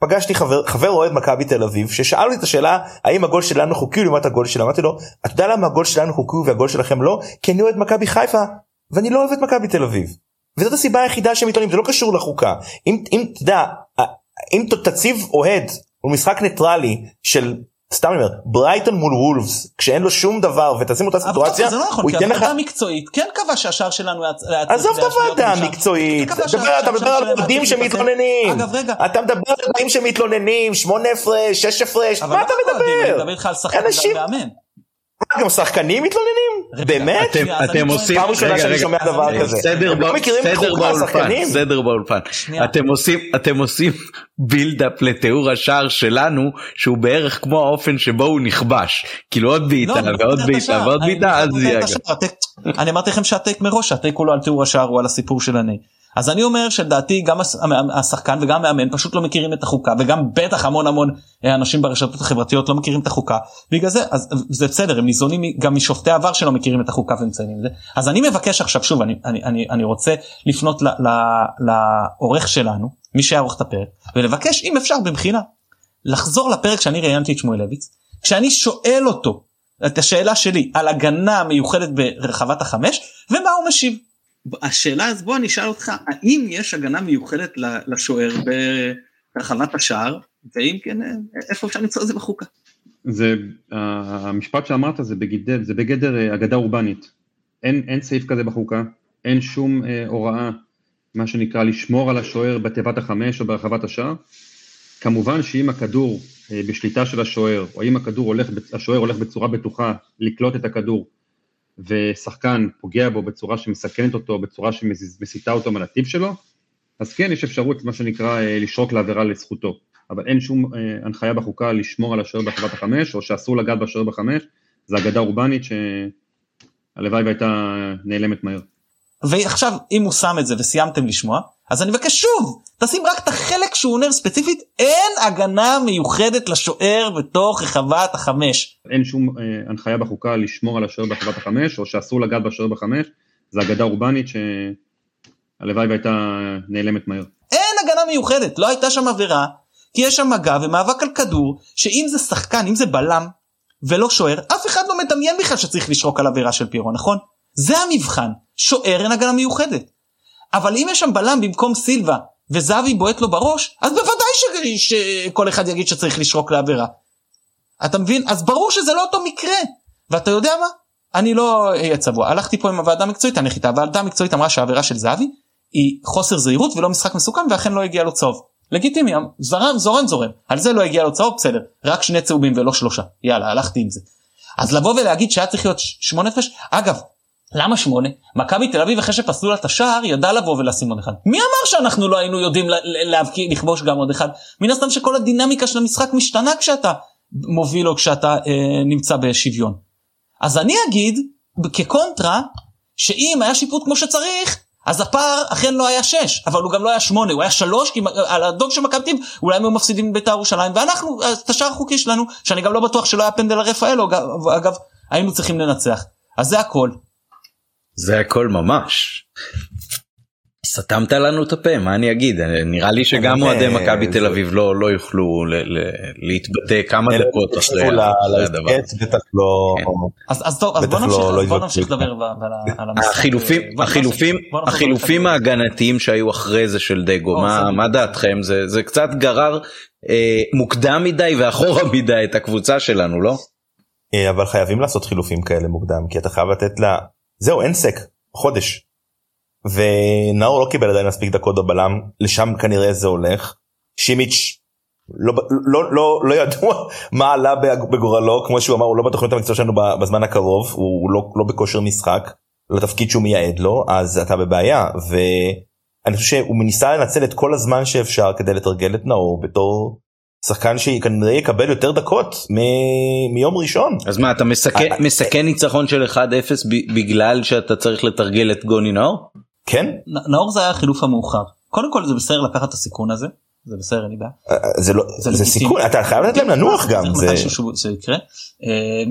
פגשתי חבר חבר אוהד מכבי תל אביב ששאל אותי את השאלה האם הגול שלנו חוקי לעומת הגול שלנו אמרתי לו אתה יודע למה הגול שלנו חוקי והגול שלכם לא כי אני אוהד מכבי חיפה ואני לא אוהב את מכבי תל אביב. וזאת הסיבה היחידה שהם מתלוננים זה לא קשור לחוקה אם אם יודע אם תציב אוהד הוא משחק ניטרלי של סתם אני אומר ברייטון מול וולפס כשאין לו שום דבר ותשים אותה סיטואציה זה לא נכון, כי הוועדה המקצועית כן קבע שהשער שלנו היה עזוב את הוועדה. המקצועית. אתה מדבר על צריך להיפסל. שמתלוננים. אתה מדבר על אוהדים שמתלוננים שמונה הפרש שש הפרש מה לא אתה רק אוהדים, אני מדבר מדבר איתך על שחקן אנשים- גם שחקנים מתלוננים באמת אתם עושים פעם ראשונה שאני. שומע דבר אני- כזה סדר לא באולפן? סדר באולפן. אתם עושים אתם עושים בילדאפ לתיאור השער שלנו שהוא בערך כמו האופן שבו הוא נכבש כאילו עוד בעיטה לא, ועוד בעיטה. ועוד בעיטה אז יהיה אני אמרתי לכם שהטייק מראש הטייק הוא לא על תיאור השער הוא על הסיפור של הני. אז אני אומר שלדעתי גם השחקן וגם המאמן פשוט לא מכירים את החוקה וגם בטח המון המון אה, אנשים ברשתות החברתיות לא מכירים את החוקה בגלל זה אז זה בסדר הם ניזונים גם משופטי עבר שלא מכירים את החוקה ומציינים את זה אז אני מבקש עכשיו שוב אני אני אני, אני רוצה לפנות לעורך שלנו מי שיערוך את הפרק ולבקש אם אפשר במחילה לחזור לפרק שאני ראיינתי את שמואלביץ כשאני שואל אותו את השאלה שלי על הגנה מיוחדת ברחבת החמש ומה הוא משיב. השאלה אז בוא אני אשאל אותך האם יש הגנה מיוחדת לשוער ברחבת השער ואם כן איפה אפשר למצוא את זה בחוקה. זה, המשפט שאמרת זה בגדר, זה בגדר אה, אגדה אורבנית. אין, אין סעיף כזה בחוקה, אין שום אה, הוראה, מה שנקרא, לשמור על השוער בתיבת החמש או ברחבת השער. כמובן שאם הכדור אה, בשליטה של השוער, או אם הכדור הולך, השוער הולך בצורה בטוחה לקלוט את הכדור, ושחקן פוגע בו בצורה שמסכנת אותו, בצורה שמסיטה אותו מהנתיב שלו, אז כן, יש אפשרות, מה שנקרא, אה, לשרוק לעבירה לזכותו. אבל אין שום אה, הנחיה בחוקה לשמור על השוער ברחבת החמש, או שאסור לגעת בשוער בחמש, זה אגדה אורבנית שהלוואי והייתה נעלמת מהר. ועכשיו אם הוא שם את זה וסיימתם לשמוע אז אני מבקש שוב תשים רק את החלק שהוא אומר ספציפית אין הגנה מיוחדת לשוער בתוך רחבת החמש. אין שום אה, הנחיה בחוקה לשמור על השוער ברחבת החמש, או שאסור לגעת בשוער בחמש, זה אגדה אורבנית שהלוואי והייתה נעלמת מהר. אין הגנה מיוחדת לא הייתה שם עבירה כי יש שם מגע ומאבק על כדור שאם זה שחקן אם זה בלם ולא שוער אף אחד לא מדמיין בכלל שצריך לשרוק על עבירה של פירו נכון? זה המבחן שוער אין הגנה מיוחדת. אבל אם יש שם בלם במקום סילבה וזהבי בועט לו בראש אז בוודאי ש... שכל אחד יגיד שצריך לשרוק לעבירה. אתה מבין? אז ברור שזה לא אותו מקרה. ואתה יודע מה? אני לא אהיה צבוע. הלכתי פה עם הוועדה המקצועית הנחיתה הוועדה המקצועית אמרה שהעבירה של זהבי היא חוסר זהירות ולא משחק מסוכן ואכן לא הגיע לו צהוב. לגיטימי, זרם זורם זורם. על זה לא הגיע לו צהוב בסדר. רק שני צהובים ולא שלושה. יאללה הלכתי עם זה. אז לבוא ולהגיד שהיה צריך להיות שמונה הפרש אגב למה שמונה? מכבי תל אביב אחרי שפסלו לה את השער ידע לבוא ולשים עוד אחד. מי אמר שאנחנו לא היינו יודעים להבקיע לכבוש גם עוד אחד? מן הסתם שכל הדינמיקה של המשחק משתנה כשאתה מוביל או כשאתה אה, נמצא בשוויון. אז אני אגיד כקונטרה שאם היה שיפוט כמו שצריך אז הפער אכן לא היה 6 אבל הוא גם לא היה 8 הוא היה 3 כי על הדוג של מכבי תל אביב אולי הם היו מפסידים בית"ר ירושלים ואנחנו את השער החוקי שלנו שאני גם לא בטוח שלא היה פנדל לרפאלו אגב, אגב היינו צריכים לנצח אז זה הכל. זה הכל ממש. סתמת לנו את הפה מה אני אגיד נראה לי שגם אוהדי מכבי תל אביב לא לא יוכלו ל- ל- להתבטא כמה דקות אחרי הדבר. בטח לא כן. אז, אז טוב אז בוא נמשיך. לדבר על. החילופים החילופים החילופים. ההגנתיים שהיו אחרי זה של דגו מה דעתכם זה זה קצת גרר אה, מוקדם מדי ואחורה מדי את הקבוצה שלנו לא? אה, אבל חייבים לעשות חילופים כאלה מוקדם כי אתה חייב לתת לה זהו אין סק חודש. ונאור לא קיבל עדיין מספיק דקות בבלם לשם כנראה זה הולך. שימיץ' לא, לא, לא, לא ידוע מה עלה בגורלו כמו שהוא אמר הוא לא בתוכנית המקצוע שלנו בזמן הקרוב הוא לא, לא בכושר משחק לתפקיד שהוא מייעד לו אז אתה בבעיה ואני חושב שהוא ניסה לנצל את כל הזמן שאפשר כדי לתרגל את נאור בתור שחקן שכנראה יקבל יותר דקות מ- מיום ראשון. אז מה אתה מסכן אה, מסכן ניצחון של 1-0 ב- בגלל שאתה צריך לתרגל את גוני נאור? כן? נ- נאור זה היה החילוף המאוחר. קודם כל זה בסדר לקחת את הסיכון הזה. זה בסדר אין לי בעיה. אה, זה לא זה זה. סיכון אתה חייב לתת להם לנוח גם זה מתישהו שהוא- שזה יקרה. אה,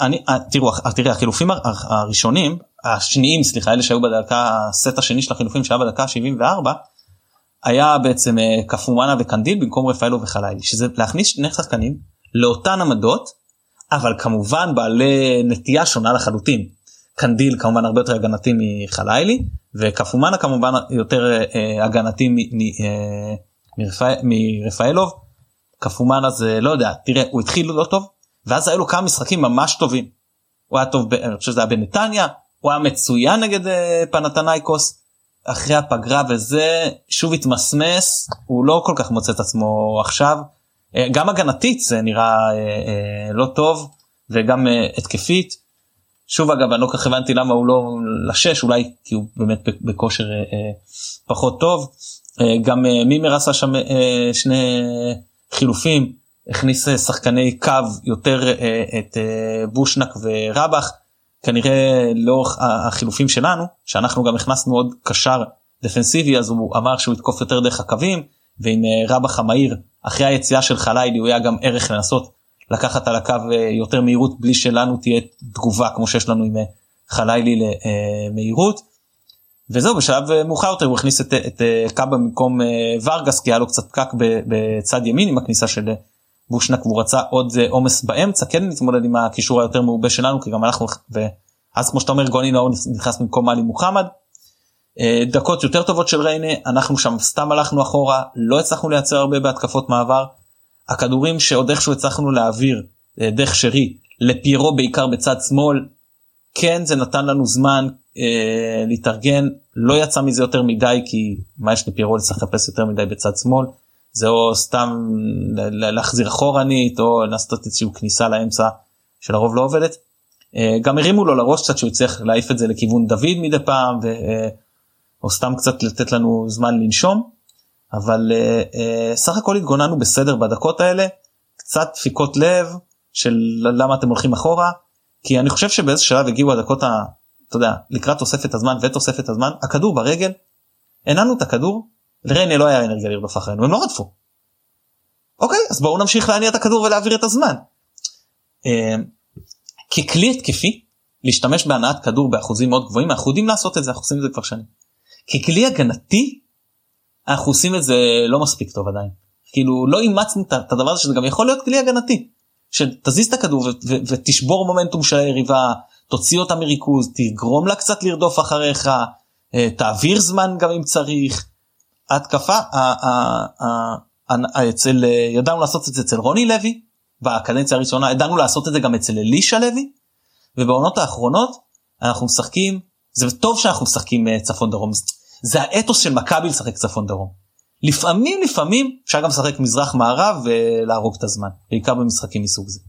אני אה, תראו אה, תראה החילופים הר- הראשונים השניים סליחה אלה שהיו בדקה הסט השני של החילופים שהיה בדקה 74 היה בעצם אה, קפומאנה וקנדיל במקום רפאלו וחלילי שזה להכניס שני שחקנים לאותן עמדות אבל כמובן בעלי נטייה שונה לחלוטין. קנדיל כמובן הרבה יותר הגנתי מחלילי וקפומאנה כמובן יותר אה, אה, הגנתי מ- מ- אה, מרפא- מרפאלוב. קפומאנה זה לא יודע תראה הוא התחיל לא טוב ואז היו לו כמה משחקים ממש טובים. הוא היה טוב אני חושב שזה היה בנתניה הוא היה מצוין נגד אה, פנתנייקוס אחרי הפגרה וזה שוב התמסמס הוא לא כל כך מוצא את עצמו עכשיו אה, גם הגנתית זה נראה אה, אה, לא טוב וגם התקפית. שוב אגב אני לא כך הבנתי למה הוא לא לשש אולי כי הוא באמת בכושר פחות טוב. גם מימר עשה שם שני חילופים הכניס שחקני קו יותר את בושנק ורבח כנראה לאורך החילופים שלנו שאנחנו גם הכנסנו עוד קשר דפנסיבי אז הוא אמר שהוא יתקוף יותר דרך הקווים ועם אה, רבח המהיר אחרי היציאה של חלילי הוא היה גם ערך לנסות לקחת על הקו אה, יותר מהירות בלי שלנו תהיה תגובה כמו שיש לנו עם אה, חלילי למהירות. וזהו בשלב מאוחר יותר הוא הכניס את, את קאבה במקום ורגס כי היה לו קצת פקק בצד ימין עם הכניסה של בושנק והוא רצה עוד אה, עומס באמצע כן להתמודד עם הקישור היותר מעובה שלנו כי גם אנחנו ואז כמו שאתה אומר גוני נאור נכנס במקום מאלי מוחמד. אה, דקות יותר טובות של ריינה אנחנו שם סתם הלכנו אחורה לא הצלחנו לייצר הרבה בהתקפות מעבר. הכדורים שעוד איכשהו הצלחנו להעביר אה, דרך שרי לפיירו בעיקר בצד שמאל כן זה נתן לנו זמן אה, להתארגן לא יצא מזה יותר מדי כי מה יש לפיירו לחפש יותר מדי בצד שמאל זה או סתם להחזיר אחורנית או לעשות איזושהי כניסה לאמצע שלרוב לא עובדת. אה, גם הרימו לו לראש קצת שהוא הצליח להעיף את זה לכיוון דוד מדי פעם ו, אה, או סתם קצת לתת לנו זמן לנשום אבל אה, סך הכל התגוננו בסדר בדקות האלה קצת דפיקות לב של למה אתם הולכים אחורה כי אני חושב שבאיזה שלב הגיעו הדקות ה... אתה יודע לקראת תוספת הזמן ותוספת הזמן הכדור ברגל הנענו את הכדור לריינה לא היה אנרגיה לרדוף אחרינו הם לא רדפו. אוקיי אז בואו נמשיך להניע את הכדור ולהעביר את הזמן. אה, ככלי התקפי להשתמש בהנעת כדור באחוזים מאוד גבוהים אנחנו יודעים לעשות את זה אנחנו עושים את זה כבר שנים. ככלי הגנתי אנחנו עושים את זה לא מספיק טוב עדיין. כאילו לא אימצנו את הדבר הזה שזה גם יכול להיות כלי הגנתי. שתזיז את הכדור ותשבור מומנטום של היריבה תוציא אותה מריכוז תגרום לה קצת לרדוף אחריך אה, תעביר זמן גם אם צריך. ההתקפה אצל אה, ידענו לעשות את זה אצל רוני לוי בקדנציה הראשונה ידענו לעשות את זה גם אצל אלישע לוי ובעונות האחרונות אנחנו משחקים זה טוב שאנחנו משחקים אה, צפון דרום זה האתוס של מכבי לשחק צפון דרום. לפעמים לפעמים אפשר גם לשחק מזרח מערב ולהרוג את הזמן בעיקר במשחקים מסוג זה.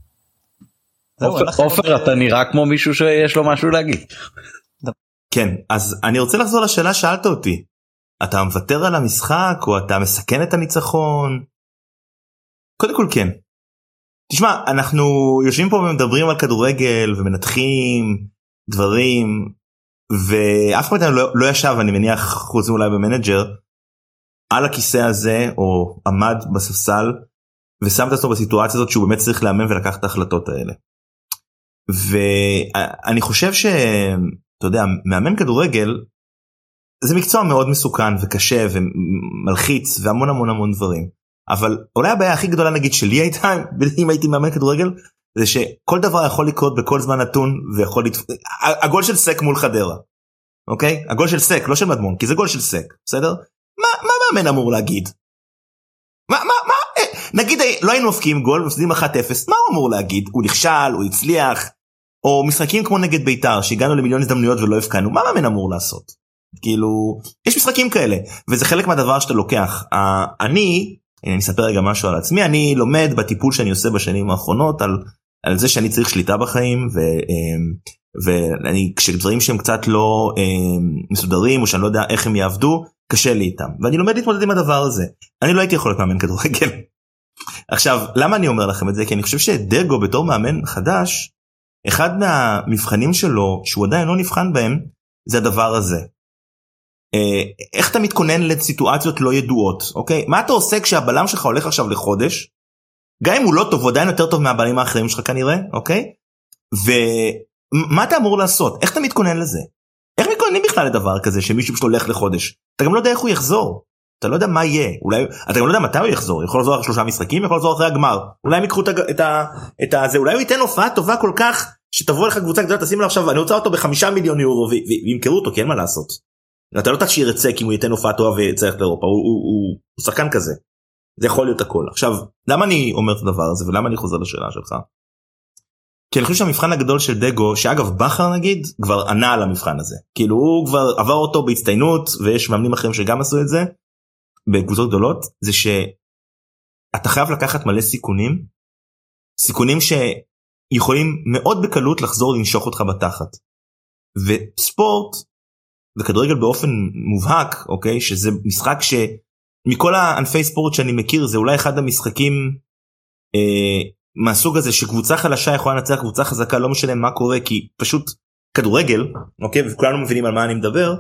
עופר אתה נראה כמו מישהו שיש לו משהו להגיד. כן אז אני רוצה לחזור לשאלה שאלת אותי. אתה מוותר על המשחק או אתה מסכן את הניצחון? קודם כל כן. תשמע אנחנו יושבים פה ומדברים על כדורגל ומנתחים דברים ואף אחד לא, לא ישב אני מניח חוץ מאולי במנג'ר על הכיסא הזה או עמד בספסל ושם את עצמו בסיטואציה הזאת שהוא באמת צריך לאמן ולקחת את ההחלטות האלה. ואני חושב שאתה יודע מאמן כדורגל זה מקצוע מאוד מסוכן וקשה ומלחיץ והמון המון המון דברים אבל אולי הבעיה הכי גדולה נגיד שלי הייתה אם הייתי מאמן כדורגל זה שכל דבר יכול לקרות בכל זמן נתון ויכול לת... הגול של סק מול חדרה. אוקיי הגול של סק לא של מדמון כי זה גול של סק בסדר מה מה מאמן אמור להגיד. מה מה מה אה, נגיד לא היינו מפקיעים גול מפסידים 1-0 מה הוא אמור להגיד הוא נכשל הוא הצליח או משחקים כמו נגד בית"ר שהגענו למיליון הזדמנויות ולא הבקענו מה מאמן אמור לעשות. כאילו יש משחקים כאלה וזה חלק מהדבר שאתה לוקח uh, אני אני אספר רגע משהו על עצמי אני לומד בטיפול שאני עושה בשנים האחרונות על, על זה שאני צריך שליטה בחיים ו, um, ואני כשדברים שהם קצת לא um, מסודרים או שאני לא יודע איך הם יעבדו קשה לי איתם ואני לומד להתמודד עם הדבר הזה אני לא הייתי יכול להיות מאמן כדורגל. עכשיו למה אני אומר לכם את זה כי אני חושב שדגו בתור מאמן חדש אחד מהמבחנים שלו שהוא עדיין לא נבחן בהם זה הדבר הזה. אה, איך אתה מתכונן לסיטואציות לא ידועות אוקיי מה אתה עושה כשהבלם שלך הולך עכשיו לחודש. גם אם הוא לא טוב הוא עדיין יותר טוב מהבלמים האחרים שלך כנראה אוקיי. ומה אתה אמור לעשות איך אתה מתכונן לזה. איך מתכוננים בכלל לדבר כזה שמישהו פשוט הולך לחודש אתה גם לא יודע איך הוא יחזור. אתה לא יודע מה יהיה אולי אתה גם לא יודע מתי הוא יחזור יכול לחזור אחרי שלושה משחקים יכול לחזור אחרי הגמר אולי הם ייקחו את, ה, את הזה אולי הוא ייתן הופעה טובה כל כך שתבוא לך קבוצה גדולה תשים לו עכשיו אני רוצה אותו בחמישה מיליון יורו וימכרו אותו כי אין מה לעשות. אתה לא תשאיר את סק אם הוא ייתן הופעה טובה ויצטרך לאירופה הוא, הוא, הוא, הוא שחקן כזה. זה יכול להיות הכל עכשיו למה אני אומר את הדבר הזה ולמה אני חוזר לשאלה שלך. כי אני חושב שהמבחן הגדול של דגו שאגב בכר נגיד כבר ענה על המבחן הזה כאילו הוא כבר עבר אותו בהצטיינות ויש מאמנים אחרים שגם עשו את זה בקבוצות גדולות זה שאתה חייב לקחת מלא סיכונים סיכונים שיכולים מאוד בקלות לחזור לנשוך אותך בתחת. וספורט וכדורגל באופן מובהק אוקיי? שזה משחק שמכל הענפי ספורט שאני מכיר זה אולי אחד המשחקים אה, מהסוג הזה שקבוצה חלשה יכולה לנצח קבוצה חזקה לא משנה מה קורה כי פשוט כדורגל אוקיי? וכולנו מבינים על מה אני מדבר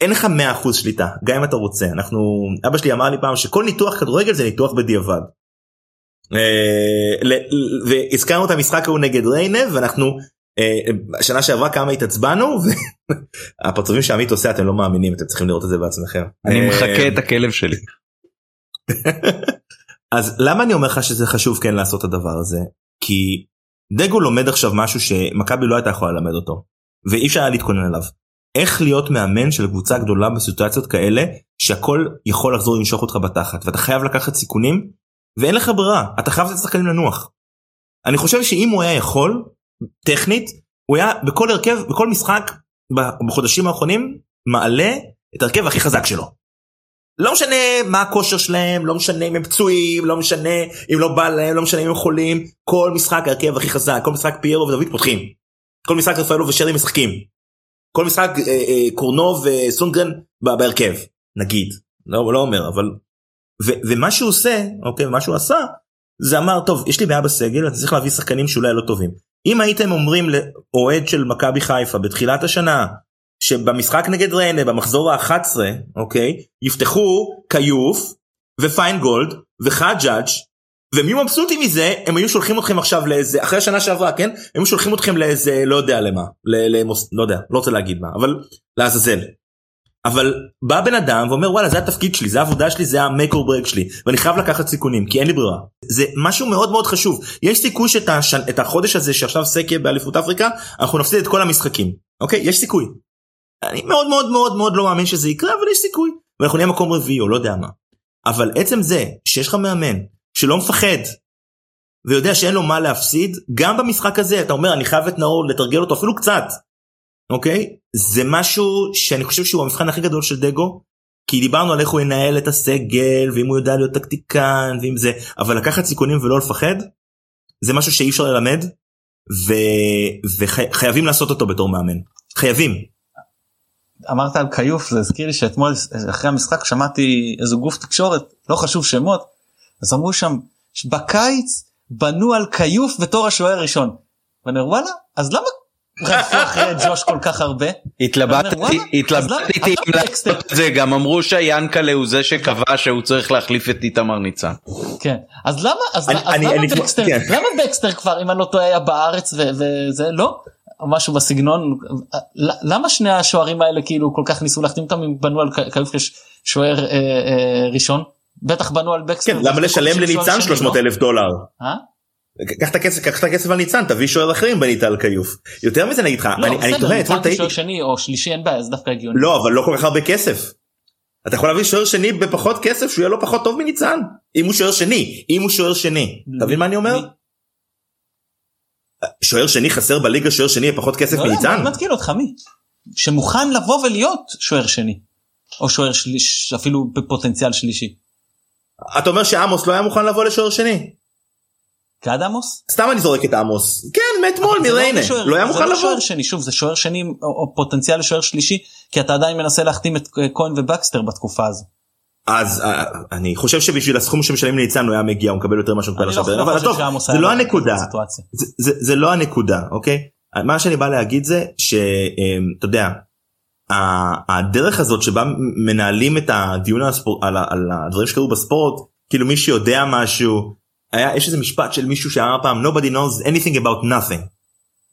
אין לך 100% שליטה גם אם אתה רוצה. אנחנו אבא שלי אמר לי פעם שכל ניתוח כדורגל זה ניתוח בדיעבד. אה, והזכרנו את המשחק ההוא נגד ריינה ואנחנו שנה שעברה כמה התעצבנו והפרצופים שעמית עושה אתם לא מאמינים אתם צריכים לראות את זה בעצמכם. אני אה, מחכה את הכלב שלי. אז למה אני אומר לך שזה חשוב כן לעשות את הדבר הזה כי דגו לומד עכשיו משהו שמכבי לא הייתה יכולה ללמד אותו ואי אפשר היה להתכונן אליו. איך להיות מאמן של קבוצה גדולה בסיטואציות כאלה שהכל יכול לחזור למשוך אותך בתחת ואתה חייב לקחת סיכונים ואין לך ברירה אתה חייב לתת שחקנים לנוח. אני חושב שאם הוא היה יכול טכנית הוא היה בכל הרכב בכל משחק בחודשים האחרונים מעלה את הרכב הכי חזק שלו. לא משנה מה הכושר שלהם לא משנה אם הם פצועים לא משנה אם לא בא להם לא משנה אם הם חולים כל משחק הרכב הכי חזק כל משחק פיירו ודוד פותחים. כל משחק רפאלו ושרי משחקים. כל משחק אה, אה, קורנוב וסונגרן בהרכב נגיד לא לא אומר אבל ו, ומה שהוא עושה אוקיי מה שהוא עשה זה אמר טוב יש לי בעיה בסגל אני צריך להביא שחקנים שאולי לא טובים אם הייתם אומרים לאוהד של מכבי חיפה בתחילת השנה שבמשחק נגד ריינה במחזור ה-11 אוקיי יפתחו כיוף ופיינגולד וחג'אג' ומי מבסוטי מזה הם היו שולחים אתכם עכשיו לאיזה אחרי השנה שעברה כן הם היו שולחים אתכם לאיזה לא יודע למה למוס, לא יודע לא רוצה להגיד מה אבל לעזאזל. אבל בא בן אדם ואומר וואלה זה התפקיד שלי זה העבודה שלי זה המייק אור ברק שלי ואני חייב לקחת סיכונים כי אין לי ברירה זה משהו מאוד מאוד חשוב יש סיכוי שאת הש... החודש הזה שעכשיו סקיה באליפות אפריקה אנחנו נפסיד את כל המשחקים אוקיי יש סיכוי. אני מאוד מאוד מאוד מאוד לא מאמין שזה יקרה אבל יש סיכוי ואנחנו נהיה מקום רביעי או לא יודע מה. אבל עצם זה שיש לך מאמן שלא מפחד ויודע שאין לו מה להפסיד גם במשחק הזה אתה אומר אני חייב את נאור לתרגל אותו אפילו קצת. אוקיי זה משהו שאני חושב שהוא המבחן הכי גדול של דגו כי דיברנו על איך הוא ינהל את הסגל ואם הוא יודע להיות טקטיקן ואם זה אבל לקחת סיכונים ולא לפחד זה משהו שאי אפשר ללמד ו... וחייבים לעשות אותו בתור מאמן חייבים. אמרת על כיוף זה הזכיר לי שאתמול אחרי המשחק שמעתי איזה גוף תקשורת לא חשוב שמות אז אמרו שם בקיץ בנו על כיוף בתור השוער הראשון. ואני אומר וואלה אז למה רדפו אחרי ג'וש כל כך הרבה? התלבטתי התלבטתי אם לעשות את זה גם אמרו שיאנקלה הוא זה שקבע שהוא צריך להחליף את איתמר ניצן. כן אז למה אז למה בקסטר כן. כבר אם אני לא טועה היה בארץ וזה לא משהו בסגנון למה שני השוערים האלה כאילו כל כך ניסו להחתים אותם אם בנו על כיוף כשוער אה, אה, ראשון. בטח בנו על בקסטר. כן, למה לשלם לניצן 300 לא? אלף דולר? קח את הכסף קח את הכסף על ניצן תביא שוער אחרים בנית על כיוף יותר מזה אני אגיד לך לא, אני, אני תוהה אתמול טעיתי. שוער שני או שלישי אין בעיה זה דווקא הגיוני. לא אבל לא כל כך הרבה כסף. אתה יכול להביא שוער שני בפחות כסף שהוא יהיה לו פחות טוב מניצן אם הוא שוער שני אם הוא שוער שני אתה מבין מה אני אומר? שוער שני חסר בליגה שוער שני פחות כסף לא מניצן? אני מתקיל אותך מי? שמוכן לבוא ולהיות שוער שני או שוער שליש אפילו בפוטנציאל שלישי. אתה אומר שעמוס לא היה מוכן לבוא לשוער שני? כעד עמוס? סתם אני זורק את עמוס. כן מאתמול לא מריינה. לא, לא היה מוכן לבוא. זה לא שוער שני שוב זה שוער שני או פוטנציאל לשוער שלישי כי אתה עדיין מנסה להחתים את כהן ובקסטר בתקופה הזו. אז אה, אני חושב שבשביל הסכום שמשלמים לניצן הוא היה מגיע הוא מקבל יותר ממה שהוא מקבל לא עכשיו, אבל טוב, זה לא הנקודה. זה, לא הנקודה אוקיי מה שאני בא להגיד זה שאתה יודע ה- הדרך הזאת שבה מנהלים את הדיון על, הספור, על, ה- על הדברים שקרו בספורט כאילו מי שיודע משהו היה יש איזה משפט של מישהו שאמר פעם nobody knows anything about nothing.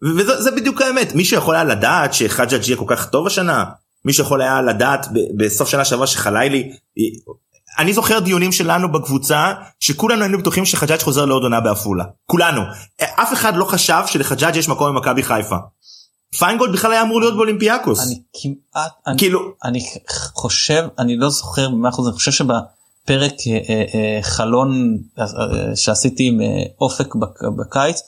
וזה זה בדיוק האמת. מישהו יכול היה לדעת שחג'אג' יהיה כל כך טוב השנה? מישהו יכול היה לדעת בסוף שנה שעברה שחלילי אני זוכר דיונים שלנו בקבוצה שכולנו היינו בטוחים שחג'אג' חוזר לעוד עונה בעפולה. כולנו. אף אחד לא חשב שלחג'אג' יש מקום במכבי חיפה. פיינגולד בכלל היה אמור להיות באולימפיאקוס. אני כמעט אני, כאילו אני חושב אני לא זוכר במאה אחוז אני חושב שבפרק אה, אה, אה, חלון שעשיתי עם אופק בק- בקיץ.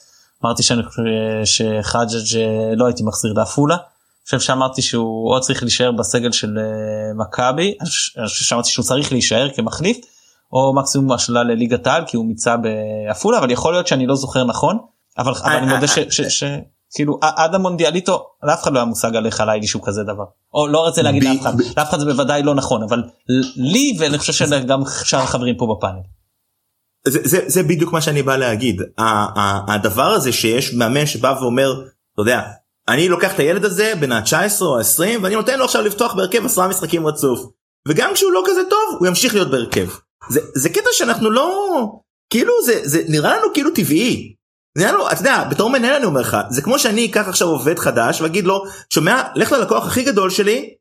אמרתי שאני חושב שחג'ג' לא הייתי מחזיר לעפולה. אני חושב שאמרתי שהוא עוד צריך להישאר בסגל של מכבי. שאמרתי שהוא צריך להישאר כמחליף או מקסימום השאלה לליגת העל כי הוא מיצה בעפולה אבל יכול להיות שאני לא זוכר נכון. אבל, אבל אני מודה ש... כאילו עד המונדיאליטו לאף אחד לא היה מושג על חלילי שהוא כזה דבר. או לא רוצה להגיד לאף אחד. לאף אחד זה בוודאי לא נכון אבל לי ואני חושב שגם שאר החברים פה בפאנל. זה, זה, זה בדיוק מה שאני בא להגיד. הדבר הזה שיש מאמן שבא ואומר אתה יודע אני לוקח את הילד הזה בין ה-19 או ה-20 ואני נותן לו עכשיו לפתוח בהרכב עשרה משחקים רצוף. וגם כשהוא לא כזה טוב הוא ימשיך להיות בהרכב. זה, זה קטע שאנחנו לא כאילו זה, זה נראה לנו כאילו טבעי. נראה לנו, אתה יודע, בתור מנהל אני אומר לך, זה כמו שאני אקח עכשיו עובד חדש ואגיד לו, שומע, לך ללקוח הכי גדול שלי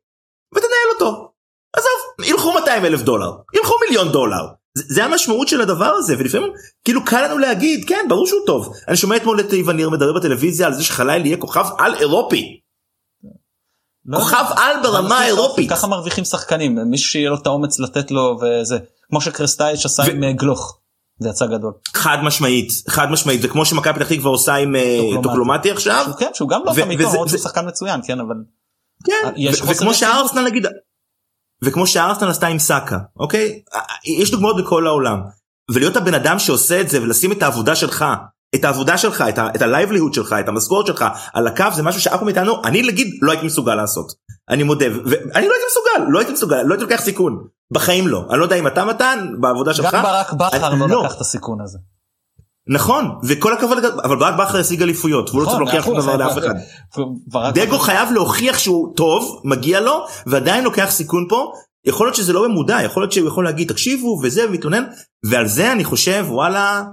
ותנהל אותו. עזוב, ילכו 200 אלף דולר, ילכו מיליון דולר. זה, זה המשמעות של הדבר הזה, ולפעמים כאילו קל לנו להגיד, כן, ברור שהוא טוב. אני שומע אתמול את איווניר מדבר בטלוויזיה על זה שחליל יהיה כוכב על אירופי. לא כוכב. על ברמה האירופית. ככה מרוויחים שחקנים מישהו שיהיה לו את האומץ לתת לו וזה כמו שקרסטייץ' עשה ו- עם אה, גלוך. זה יצא גדול. חד משמעית, חד משמעית, זה כמו שמכבי פתח תקווה עושה עם אה, טוקלומטי. טוקלומטי עכשיו. שהוא- כן שהוא גם לא תמיד טוב וזה- למרות שהוא זה- שחקן מצוין כן אבל כן, חוסר וכמו. שארסנל נגיד, וכמו שארסנל עשתה עם סאקה, אוקיי? יש דוגמאות בכל העולם. ולהיות הבן אדם שעושה את זה ולשים את העבודה שלך, את העבודה שלך, את, ה- את ה-livelihood שלך, את המשכורת שלך על הקו זה משהו שאף אחד מאיתנו, אני נגיד לא הייתי מסוגל לעשות. אני מודה, ואני לא הייתי מסוגל, לא הייתי מסוגל, לא הייתי לוקח סיכון. בחיים לא. אני לא יודע אם אתה מתן, בעבודה שלך. גם ברק בכר לא לא. לקח את הסיכון הזה. נכון, וכל הכבוד, אבל ברק בכר השיג אליפויות, והוא לא צריך נכון, להוכיח מאה דבר. לאף אחד. ברק דגו חייב להוכיח שהוא טוב מגיע לו ועדיין לוקח סיכון פה יכול להיות שזה לא במודע יכול להיות שהוא יכול להגיד תקשיבו וזה ומתלונן ועל זה אני חושב וואלה.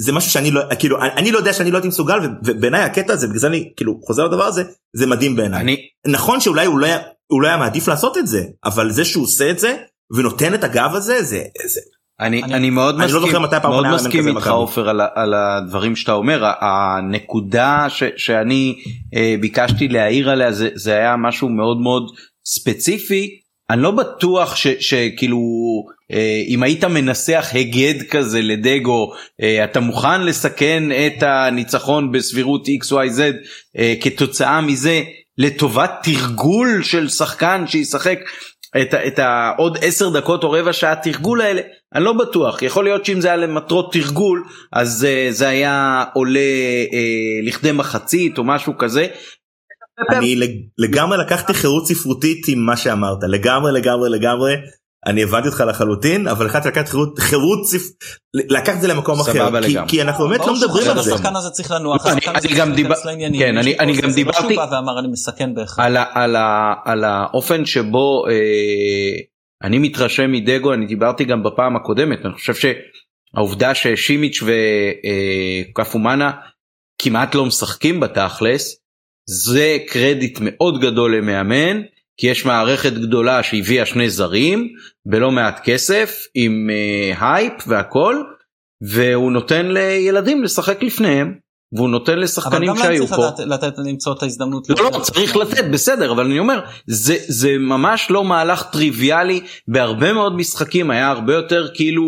זה משהו שאני לא כאילו אני, אני לא יודע שאני לא הייתי מסוגל ובעיניי הקטע הזה בגלל זה אני כאילו חוזר לדבר הזה זה מדהים בעיניי. אני נכון שאולי הוא לא היה הוא לא היה מעדיף לעשות את זה אבל זה שהוא עושה את זה ונותן את הגב הזה זה, זה אני אני- אני מאוד אני לא מסכים זוכר מתי מאוד מסכים איתך עופר על על הדברים שאתה אומר. הנקודה ש- שאני אה, ביקשתי להעיר עליה זה זה היה משהו מאוד מאוד ספציפי אני לא בטוח שכאילו אה, אם היית מנסח היגד כזה לדגו אה, אתה מוכן לסכן את הניצחון בסבירות xyz אה, כתוצאה מזה לטובת תרגול של שחקן שישחק את, את העוד עשר דקות או רבע שעה תרגול האלה אני לא בטוח יכול להיות שאם זה היה למטרות תרגול אז uh, זה היה עולה uh, לכדי מחצית או משהו כזה. אני לג- לגמרי לקחתי חירות ספרותית עם מה שאמרת. לגמרי לגמרי לגמרי. אני הבנתי אותך לחלוטין אבל החלטתי לקחת חירות חירות ספ... לקחת את זה למקום אחר. כי, אנחנו באמת לא מדברים על זה. השחקן הזה צריך לנוח, אני- גם דיבר- להיכנס לעניינים, כן, אני- גם דיברתי- ואמר אני מסכן בהכרח. על, האופן שבו אה, אני מתרשם מדגו אני דיברתי גם בפעם הקודמת אני חושב שהעובדה ששימיץ' וקפומאנה כמעט לא משחקים בתכלס זה קרדיט מאוד גדול למאמן כי יש מערכת גדולה שהביאה שני זרים בלא מעט כסף עם אה, הייפ והכל והוא נותן לילדים לשחק לפניהם והוא נותן אבל לשחקנים גם להם שהיו צריך פה. לדעת- לתת למצוא את ההזדמנות. לא, לא. צריך לתת, בסדר, אבל אני אומר, זה, זה ממש לא מהלך טריוויאלי, בהרבה מאוד משחקים היה הרבה יותר כאילו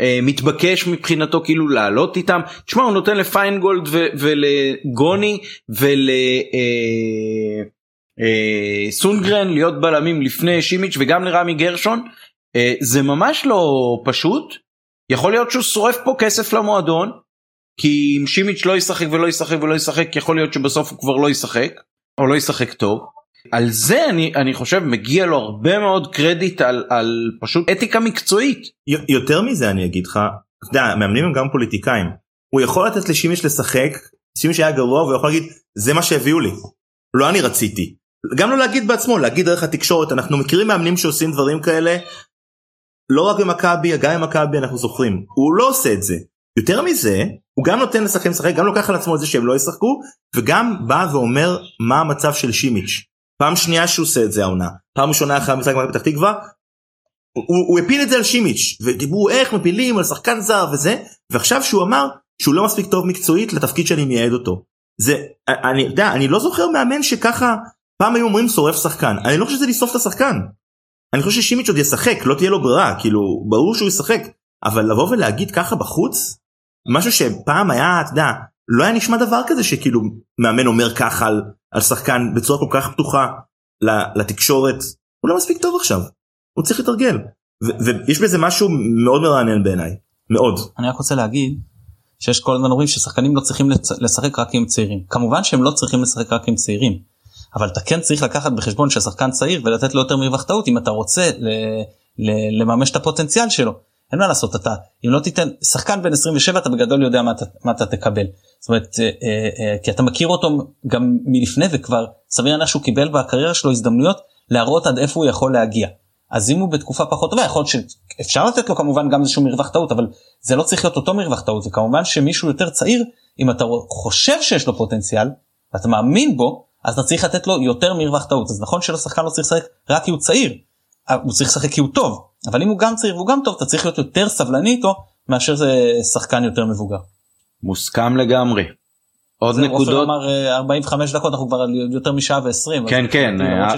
אה, מתבקש מבחינתו כאילו לעלות איתם. תשמע, הוא נותן לפיינגולד ו- ולגוני ולסונגרן להיות בלמים לפני שימיץ' וגם לרמי גרשון. אה, זה ממש לא פשוט. יכול להיות שהוא שורף פה כסף למועדון, כי אם שימיץ' לא ישחק ולא ישחק ולא ישחק יכול להיות שבסוף הוא כבר לא ישחק או לא ישחק טוב על זה אני אני חושב מגיע לו הרבה מאוד קרדיט על, על פשוט אתיקה מקצועית. יותר מזה אני אגיד לך, אתה יודע, מאמנים הם גם פוליטיקאים. הוא יכול לתת לשימיש לשחק, שימיש היה גרוע והוא יכול להגיד זה מה שהביאו לי. לא אני רציתי. גם לא להגיד בעצמו, להגיד דרך התקשורת, אנחנו מכירים מאמנים שעושים דברים כאלה, לא רק במכבי, גם במכבי אנחנו זוכרים. הוא לא עושה את זה. יותר מזה, הוא גם נותן לשחקנים לשחק, גם לוקח על עצמו את זה שהם לא ישחקו, וגם בא ואומר מה המצב של שימיץ'. פעם שנייה שהוא עושה את זה העונה, פעם ראשונה אחרי המשחק בפתח תקווה, הוא, הוא הפיל את זה על שימיץ', ודיברו איך מפילים על שחקן זר וזה, ועכשיו שהוא אמר שהוא לא מספיק טוב מקצועית לתפקיד שאני מייעד אותו. זה, אני יודע, אני לא זוכר מאמן שככה, פעם היו אומרים שורף שחקן, אני לא חושב שזה לשרוף את השחקן. אני חושב ששימיץ' עוד ישחק, לא תהיה לו ברירה, כאילו, ברור שהוא ישחק, אבל לבוא ולהגיד ככה בחוץ, משהו שפעם היה, אתה יודע, לא היה נשמע דבר כזה שכאילו מאמן אומר ככה על, על שחקן בצורה כל כך פתוחה לתקשורת, הוא לא מספיק טוב עכשיו, הוא צריך לתרגל, ויש בזה משהו מאוד מרענן בעיניי, מאוד. אני רק רוצה להגיד שיש כל הזמן אומרים ששחקנים לא צריכים לשחק רק עם צעירים, כמובן שהם לא צריכים לשחק רק עם צעירים, אבל אתה כן צריך לקחת בחשבון ששחקן צעיר ולתת לו יותר מרווח טעות אם אתה רוצה ל, ל, לממש את הפוטנציאל שלו. אין מה לעשות אתה אם לא תיתן שחקן בן 27 אתה בגדול יודע מה אתה, מה אתה תקבל. זאת אומרת אה, אה, אה, כי אתה מכיר אותו גם מלפני וכבר סביר להניח שהוא קיבל בקריירה שלו הזדמנויות להראות עד איפה הוא יכול להגיע. אז אם הוא בתקופה פחות טובה יכול להיות שאפשר לתת לו כמובן גם איזשהו מרווח טעות אבל זה לא צריך להיות אותו מרווח טעות וכמובן שמישהו יותר צעיר אם אתה חושב שיש לו פוטנציאל ואתה מאמין בו אז אתה צריך לתת לו יותר מרווח טעות אז נכון שלשחקן לא צריך לשחק רק כי הוא צעיר הוא צריך לשחק כי הוא טוב אבל אם הוא גם צעיר והוא גם טוב אתה צריך להיות יותר סבלני איתו מאשר זה שחקן יותר מבוגר. מוסכם לגמרי. עוד נקודות. אמר 45 אה, דקות אנחנו כבר יותר משעה ו20. כן כן. אה,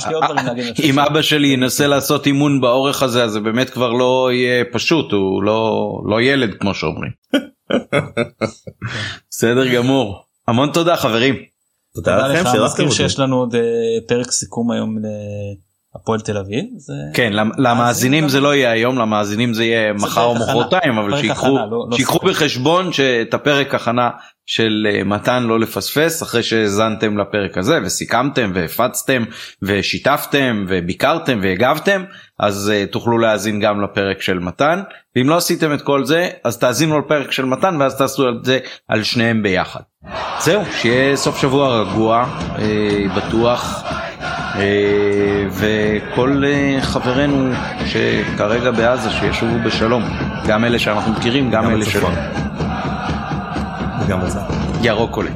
אם אבא שלי ינסה לעשות אימון באורך הזה אז זה באמת כבר לא יהיה פשוט הוא לא לא ילד כמו שאומרים. בסדר גמור. המון תודה חברים. תודה לכם שיש לנו עוד אה, פרק סיכום היום הפועל תל אביב. זה... כן למאזינים זה לא יהיה היום למאזינים זה יהיה מחר או מחרתיים אבל שיקחו לא, לא שיקחו בחשבון שאת הפרק הכנה של אה, מתן לא לפספס אחרי שהאזנתם לפרק הזה וסיכמתם והפצתם ושיתפתם וביקרתם והגבתם אז uh, תוכלו להאזין גם לפרק של מתן ואם לא עשיתם את כל זה אז תאזינו לפרק של מתן ואז תעשו את זה על שניהם ביחד. זהו שיהיה סוף שבוע רגוע אה, בטוח. אה, וכל אה, חברינו שכרגע בעזה שישובו בשלום גם אלה שאנחנו מכירים גם, גם אלה שלא. וגם בצד. ירוק עולה.